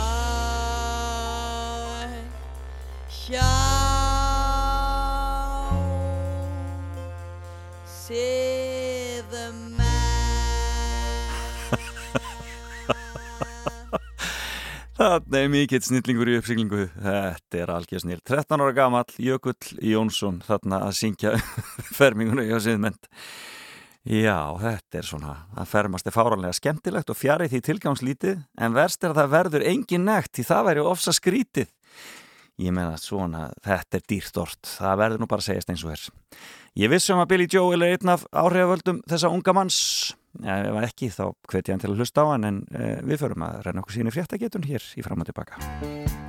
Hjá siðmenn Þetta er mikill snillingur í uppsiglingu. Þetta er algjör snil. 13 ára gamall Jökull Jónsson þarna að syngja ferminguna hjá Siðmend. Já, þetta er svona að fermast er fáranlega skemmtilegt og fjarið því tilgangslítið en verst er að það verður engin nekt því það væri ofsa skrítið. Ég meina svona, þetta er dýrt orð. Það verður nú bara að segjast eins og þess. Ég vissum að Billy Joel er einn af áhrifavöldum þessa unga manns. Ef ekki þá hveti hann til að hlusta á hann en eh, við förum að renna okkur síni fréttagetun hér í fram og tilbaka.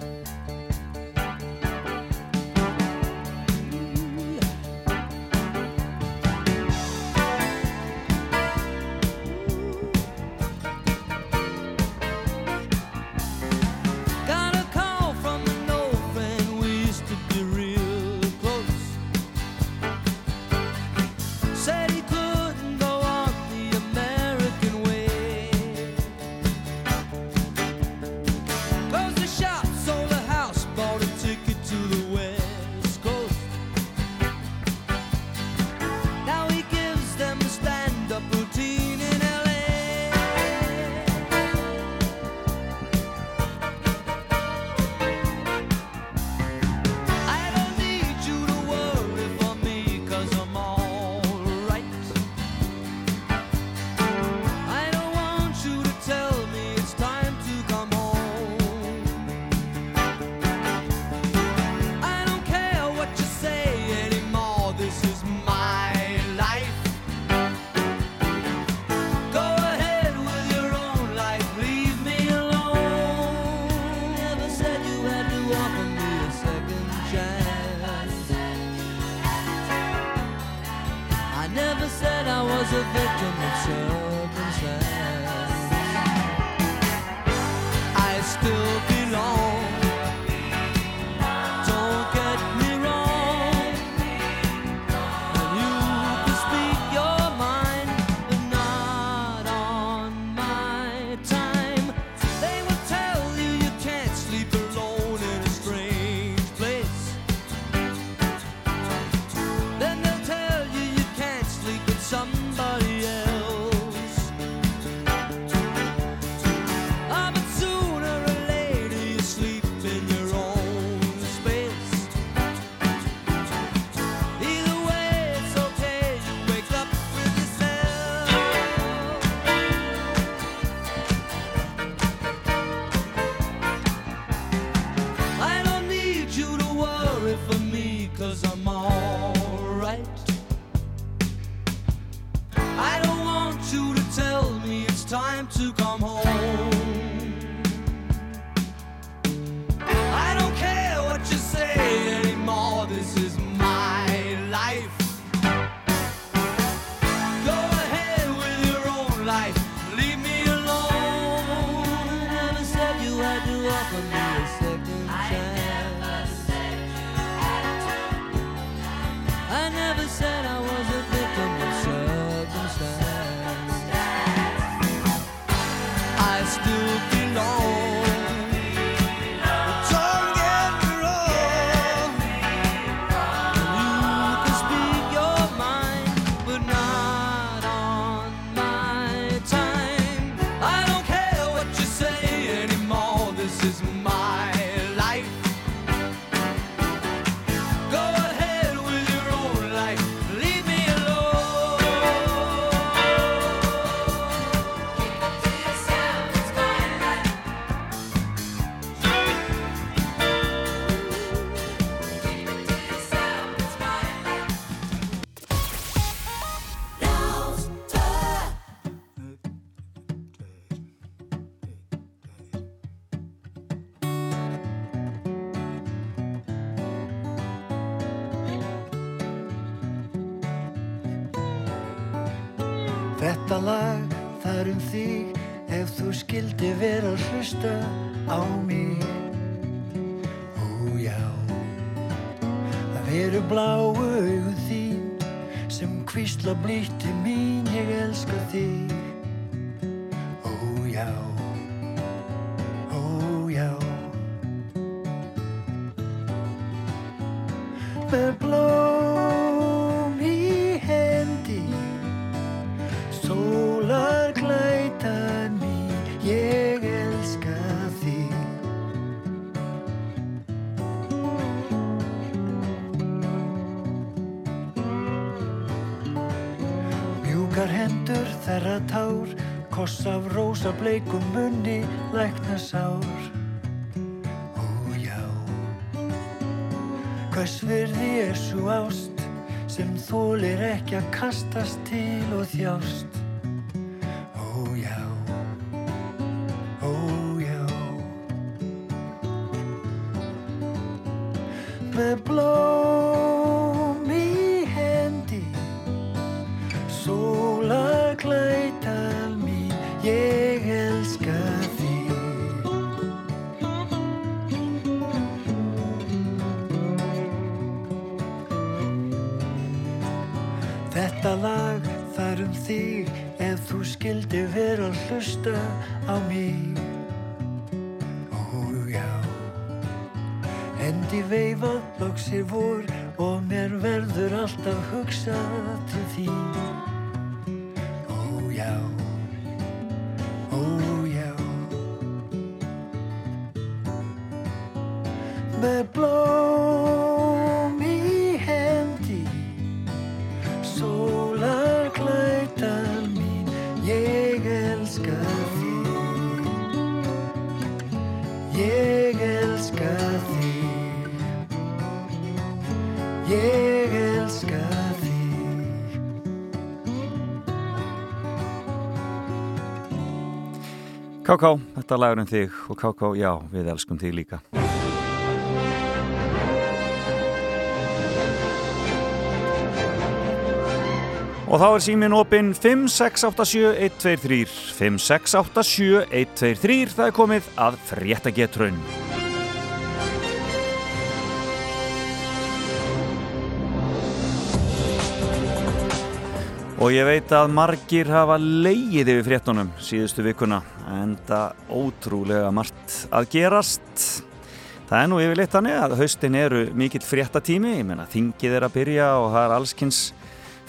is bleikum mun. Káká, þetta lagur um þig og Káká, já, við elskum þig líka. Og þá er símin opinn 5687123 5687123 Það er komið að frétta getraun Og ég veit að margir hafa leigið yfir fréttunum síðustu vikuna en það ótrúlega margt að gerast. Það er nú yfirleitt þannig að haustin eru mikill fréttatími, ég menna þingið er að byrja og það er allskins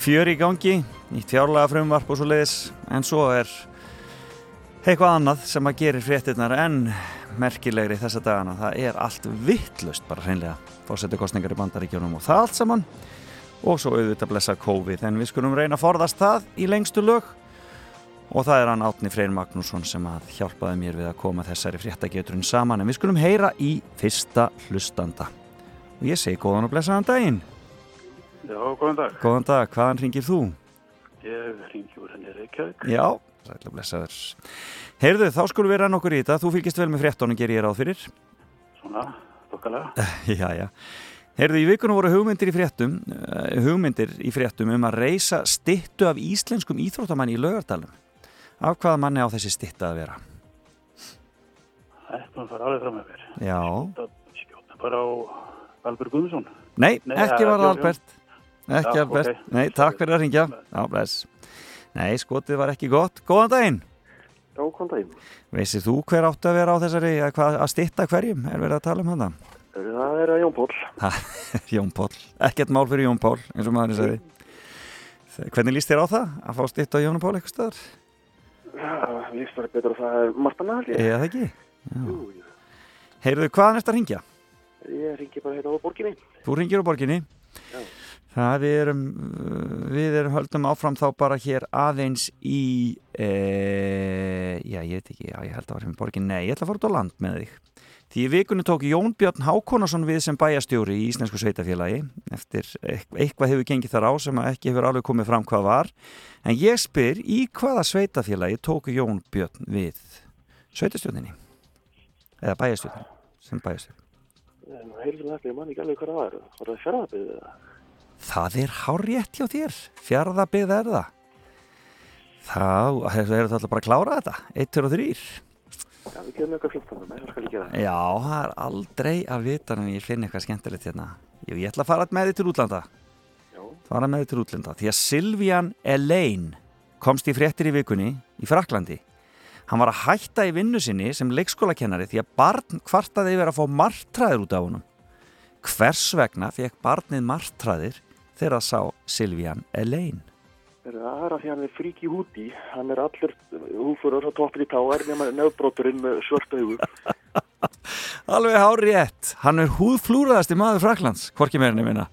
fjör í gangi, nýtt fjárlega frumvarp og svo leiðis, en svo er eitthvað annað sem að gerir fréttinnar en merkilegri þessa dagana. Það er allt vittlust bara hreinlega fórsetu kostningar í bandaríkjónum og það allt saman og svo auðvitað blessa COVID en við skulum reyna að forðast það í lengstu lög og það er hann Átni Freyr Magnússon sem að hjálpaði mér við að koma þessari fréttageturinn saman en við skulum heyra í fyrsta hlustanda og ég segi góðan og blessaðan daginn Já, góðan dag. Góðan dag, hvaðan ringir þú? Ég ringi úr henni Reykjavík. Já, sætla blessaður Heyrðu, þá skulum við reyna okkur í þetta þú fylgist vel með fréttónu, ger ég ráð fyrir Svona, þokkalega. Já, já Heyrðu, í vikunum voru hugmyndir í fréttum uh, hugmyndir í fréttum um að reysa stittu af íslenskum íþróttamanni í lögardalum. Af hvaða manni á þessi stitta að vera? Er að fara alveg fram með mér. Já. Skjóta bara á Albert Guðmundsson. Nei, Nei, ekki var það Albert. Ekki Já, Albert. ok. Nei, takk fyrir að ringja. Já, bless. Nei, skotið var ekki gott. Góðan daginn. Já, góðan daginn. Veissir þú hver átt að vera á þessari, að, að stitta hverjum? Er verið að tala um hana? Það er að Jón Pól. Jón Pól. Ekkert mál fyrir Jón Pól, eins og maðurinn sagði. Hvernig líst þér á það? Að fá stitt á Jón Pól eitthvað staðar? Já, líst það betur að það er Marta Nali. Eða það ekki? Heyrðu, hvaðan ertu að ringja? Ég ringi bara hérna á borginni. Þú ringir á borginni. Já. Það við erum, við erum höldum áfram þá bara hér aðeins í, e, já ég veit ekki, já ég held að var hérna borgin, nei ég ætla að fara út á land með þig. Því í vikunni tók Jón Björn Hákonarsson við sem bæjastjóri í Íslensku sveitafélagi eftir eit- eitthvað hefur gengið þar á sem ekki hefur alveg komið fram hvað var. En ég spyr í hvaða sveitafélagi tók Jón Björn við sveitastjórninni? Eða bæjastjórninni sem bæjastjóri? Það er hárétt hjá þér. Fjarðabið er það. Þá er það alltaf bara að klára þetta. 1, 2 og 3. Já, við getum eitthvað fljótt þannig, það skal ég gera. Já, það er aldrei að vita en ég finn eitthvað skemmtilegt hérna. Jú, ég ætla að fara með þið til útlanda. Já. Fara með þið til útlanda. Því að Silvian Elaine komst í fréttir í vikunni í Fraklandi. Hann var að hætta í vinnu sinni sem leikskólakennari því að barn kvartaði yfir að fá martraðir út af honum. Hvers vegna fekk barnið martraðir þegar það sá Silvian Elaine? Það er að því hann er frík í húti. Hann er allur húfurur og toppið í táar nema nefnbróturinn með svört augu. Alveg hár rétt. Hann er húðflúraðasti maður Fraklands, hvorki meirinni minna.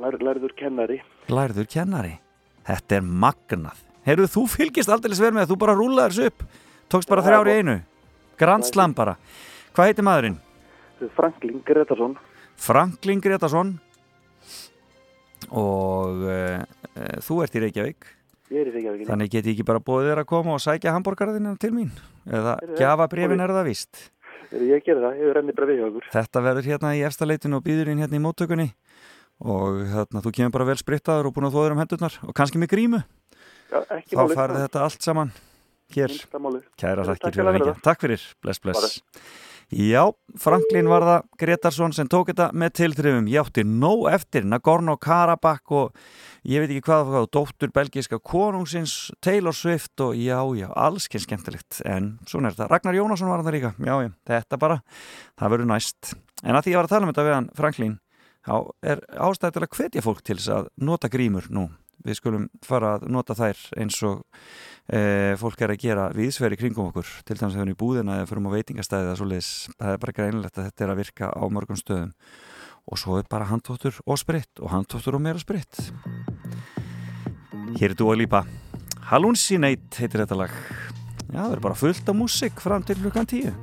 Lær, lærður kennari. Lærður kennari. Þetta er magnað. Heyrðu, þú fylgist aldrei sver með að þú bara rúlaður þessu upp. Tókst bara Já, þrjár í gott. einu. Grand slam bara. Hvað heitir maðurinn? Franklin Gretarsson. Franklin Gretarsson. Og uh, þú ert í Reykjavík. Ég er í Reykjavík. Þannig get ég ekki bara bóðið þér að koma og sækja hambúrgarðina til mín. Eða Óli. er það víst. Ég gerði það, ég renni bara við hjá okkur. Þetta verður hérna í efstaleitinu og býður inn hérna í móttökunni og hérna, þú kemur bara vel sprittaður og búin að þóður um hendurnar og kannski með grímu. Já, Þá færði þetta allt saman hér. Kæra þakkir fyrir hengja. Takk fyrir, bless, bless. Já, Franklin var það Gretarsson sem tók þetta með tilþrifum. Ég átti nóg eftir Nagorno-Karabakh og ég veit ekki hvað það dóttur belgiska konungsins, Taylor Swift og já, já, allskinn skemmtilegt. En svona er þetta. Ragnar Jónasson var það líka. Já, já, þetta bara, það verður næst. En að því ég var að tala um þetta við hann, Franklin, þá er ástæði til að hvetja fólk til þess að nota grímur nú. Við skulum fara að nota þær eins og e, fólk er að gera viðsveri kringum okkur. Til dæmis að við erum í búðina eða fyrir á veitingastæði eða svoleiðis, það er bara greinilegt að þetta er að virka á mörgum stöðum. Og svo er bara handtóttur og spritt og handtóttur og meira spritt. Hér er þú að lípa Hallucinate heitir þetta lag. Já, það er bara fullt af músík fram til klukkan tíu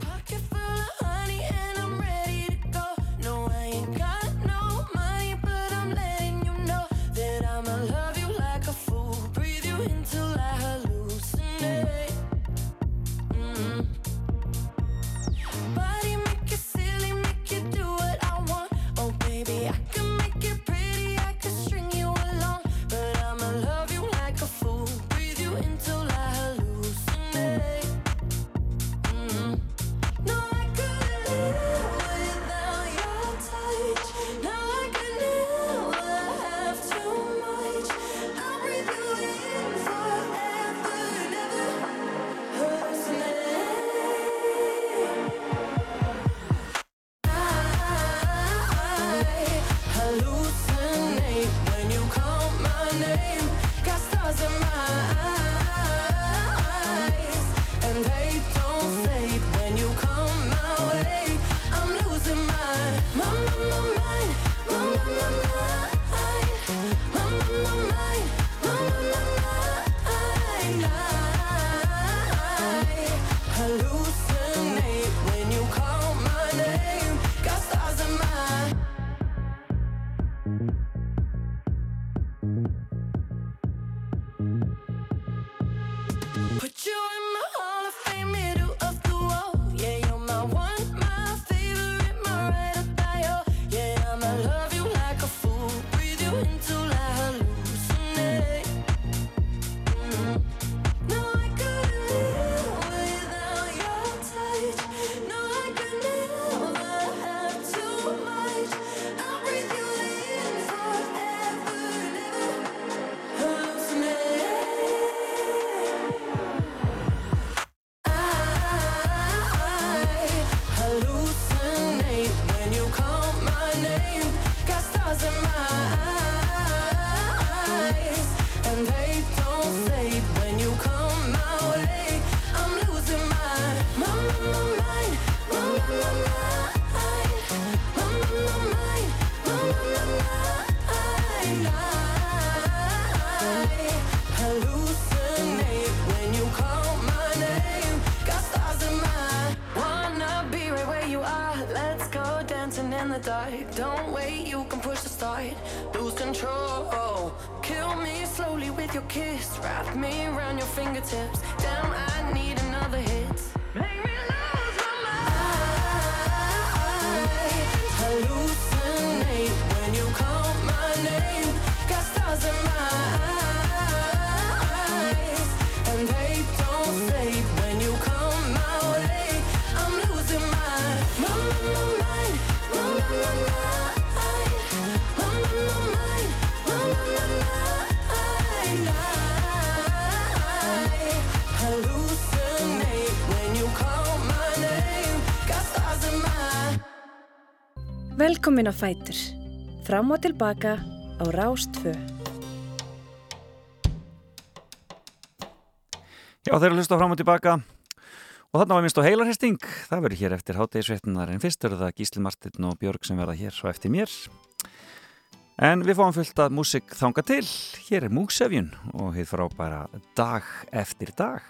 Velkomin á Fætur. Fram og tilbaka á Rástfö. Já, þeir eru að hlusta fram og tilbaka. Og þarna var minnst á heilarhesting. Það verður hér eftir háttegisveitnar en fyrst eru það Gísli Martin og Björg sem verða hér svo eftir mér. En við fáum fullt að músik þanga til. Hér er Múksefjun og hér fara á bara dag eftir dag.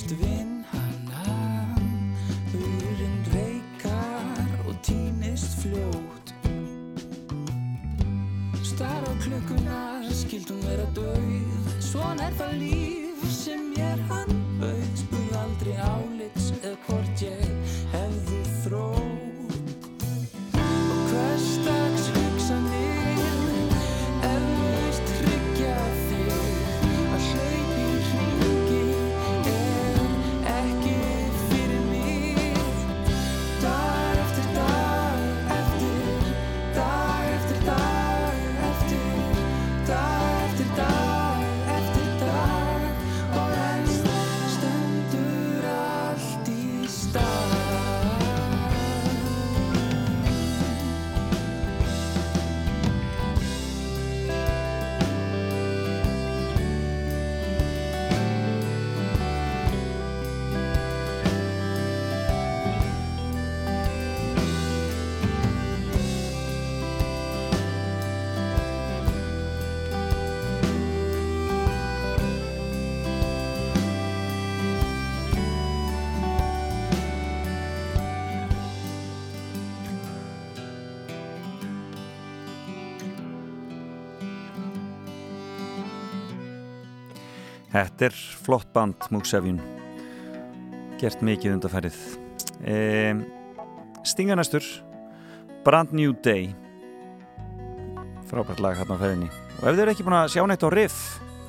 eflaust vinn hana Húrin reikar og týnist fljótt. Star á klökunar, skildum vera döið Svon er það líf. Þetta er flott band, Múksefjun. Gert mikið undarferðið. E, Stinganæstur, Brand New Day. Frábært lag hérna á feðinni. Og ef þið eru ekki búin að sjá neitt á riff,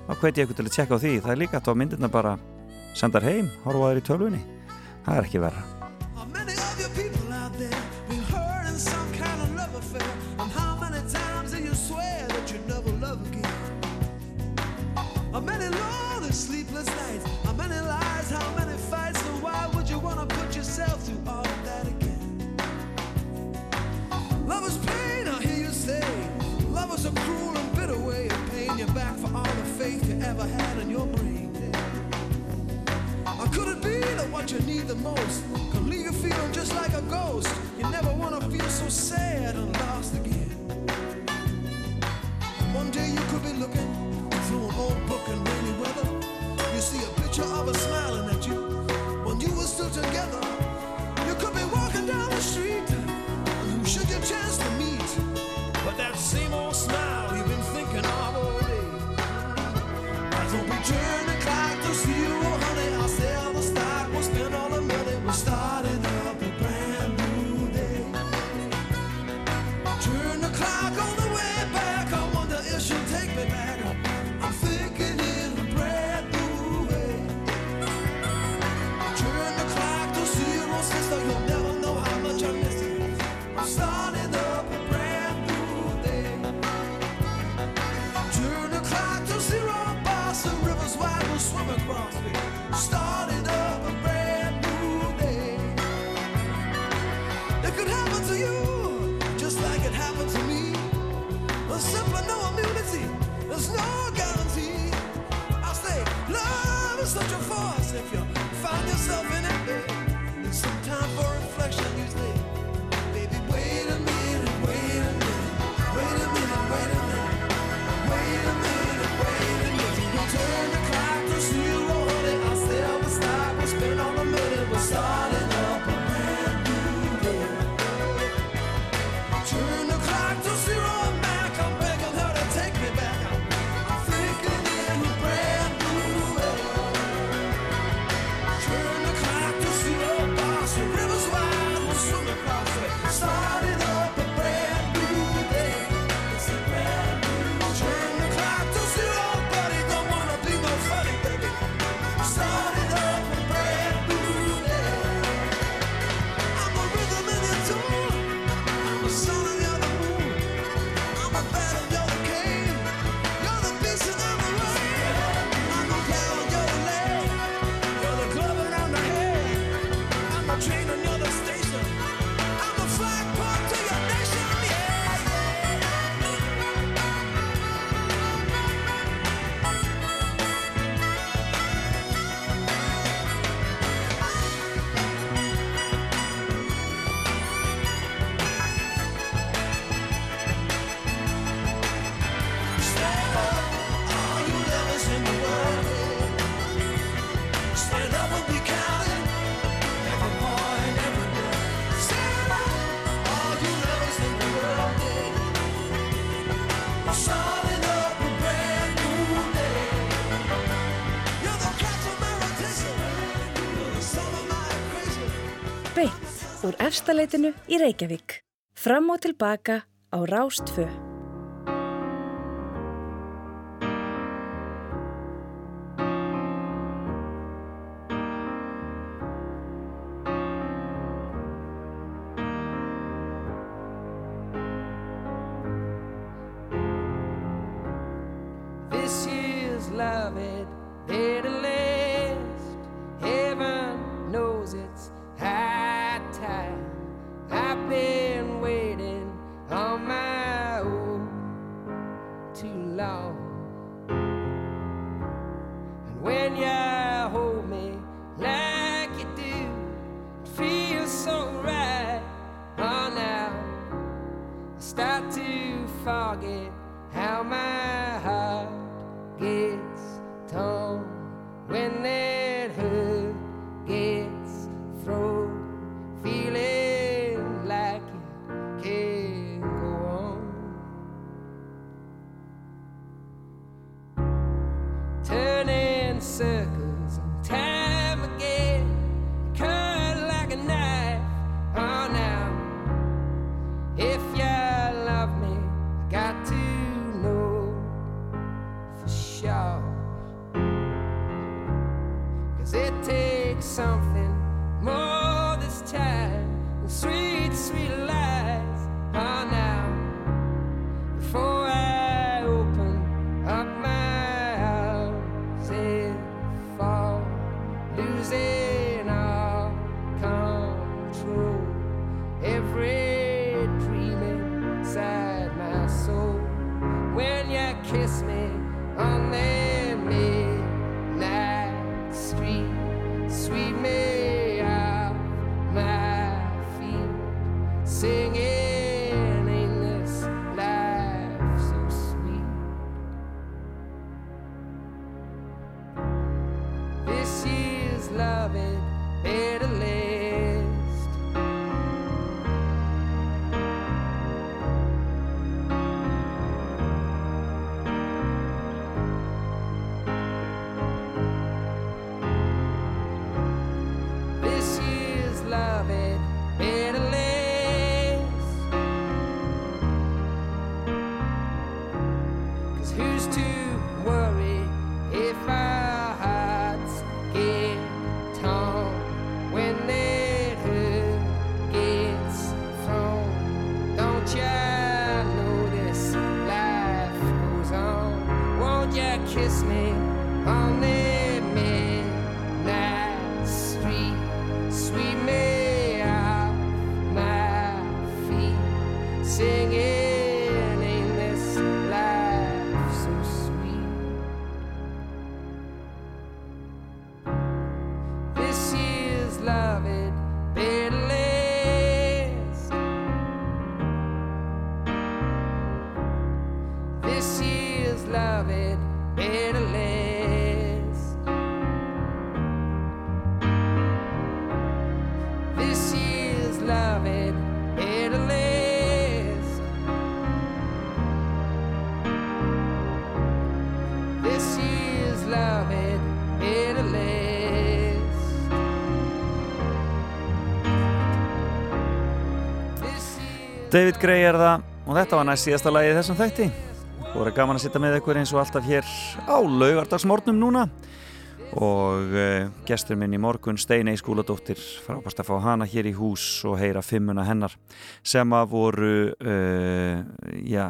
þá hveti ég eitthvað til að tjekka á því. Það er líka að það myndirna bara sendar heim, horfaður í tölvunni. Það er ekki verra. what you need the most can leave you feeling just like a ghost. You never want to feel so sad and lost again. One day you could be looking through an old book in rainy weather. You see a picture of her smiling at you when you were still together. You could be walking down the street, and who should you chance to meet? efstaleitinu í Reykjavík. Fram og tilbaka á Rástfö. when it hurts. David Gray er það og þetta var næst síðasta lagi í þessum þætti. Og það er gaman að sitta með ykkur eins og alltaf hér á laugardagsmornum núna. Og uh, gestur minn í morgun Steinei skúladóttir frábært að fá hana hér í hús og heyra fimmuna hennar sem að voru uh, já,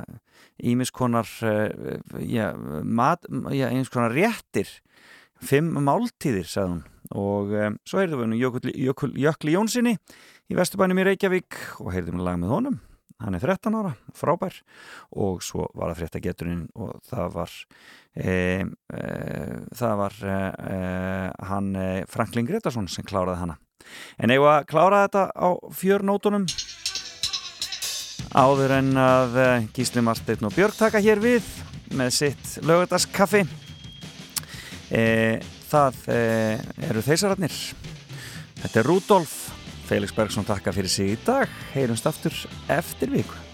ímiskonar uh, já, mat, já, ímiskonar réttir. Fimm máltíðir sagði hún. Og um, svo heyrðum við nú Jökli Jónssoni í Vesturbænum í Reykjavík og heyrðum lag með honum hann er 13 ára, frábær. Og svo var það frétta geturinn og það var e, e, það var e, hann Franklin Gretarsson sem kláraði hana. En eigum að klára þetta á fjörnótunum? Áður en að Gísli Marsteinn og Björg taka hér við með sitt lögadaskaffi e, það e, eru þeysararnir þetta er Rudolf Felix Bergsson takka fyrir sig í dag. Heyrumst aftur eftir viku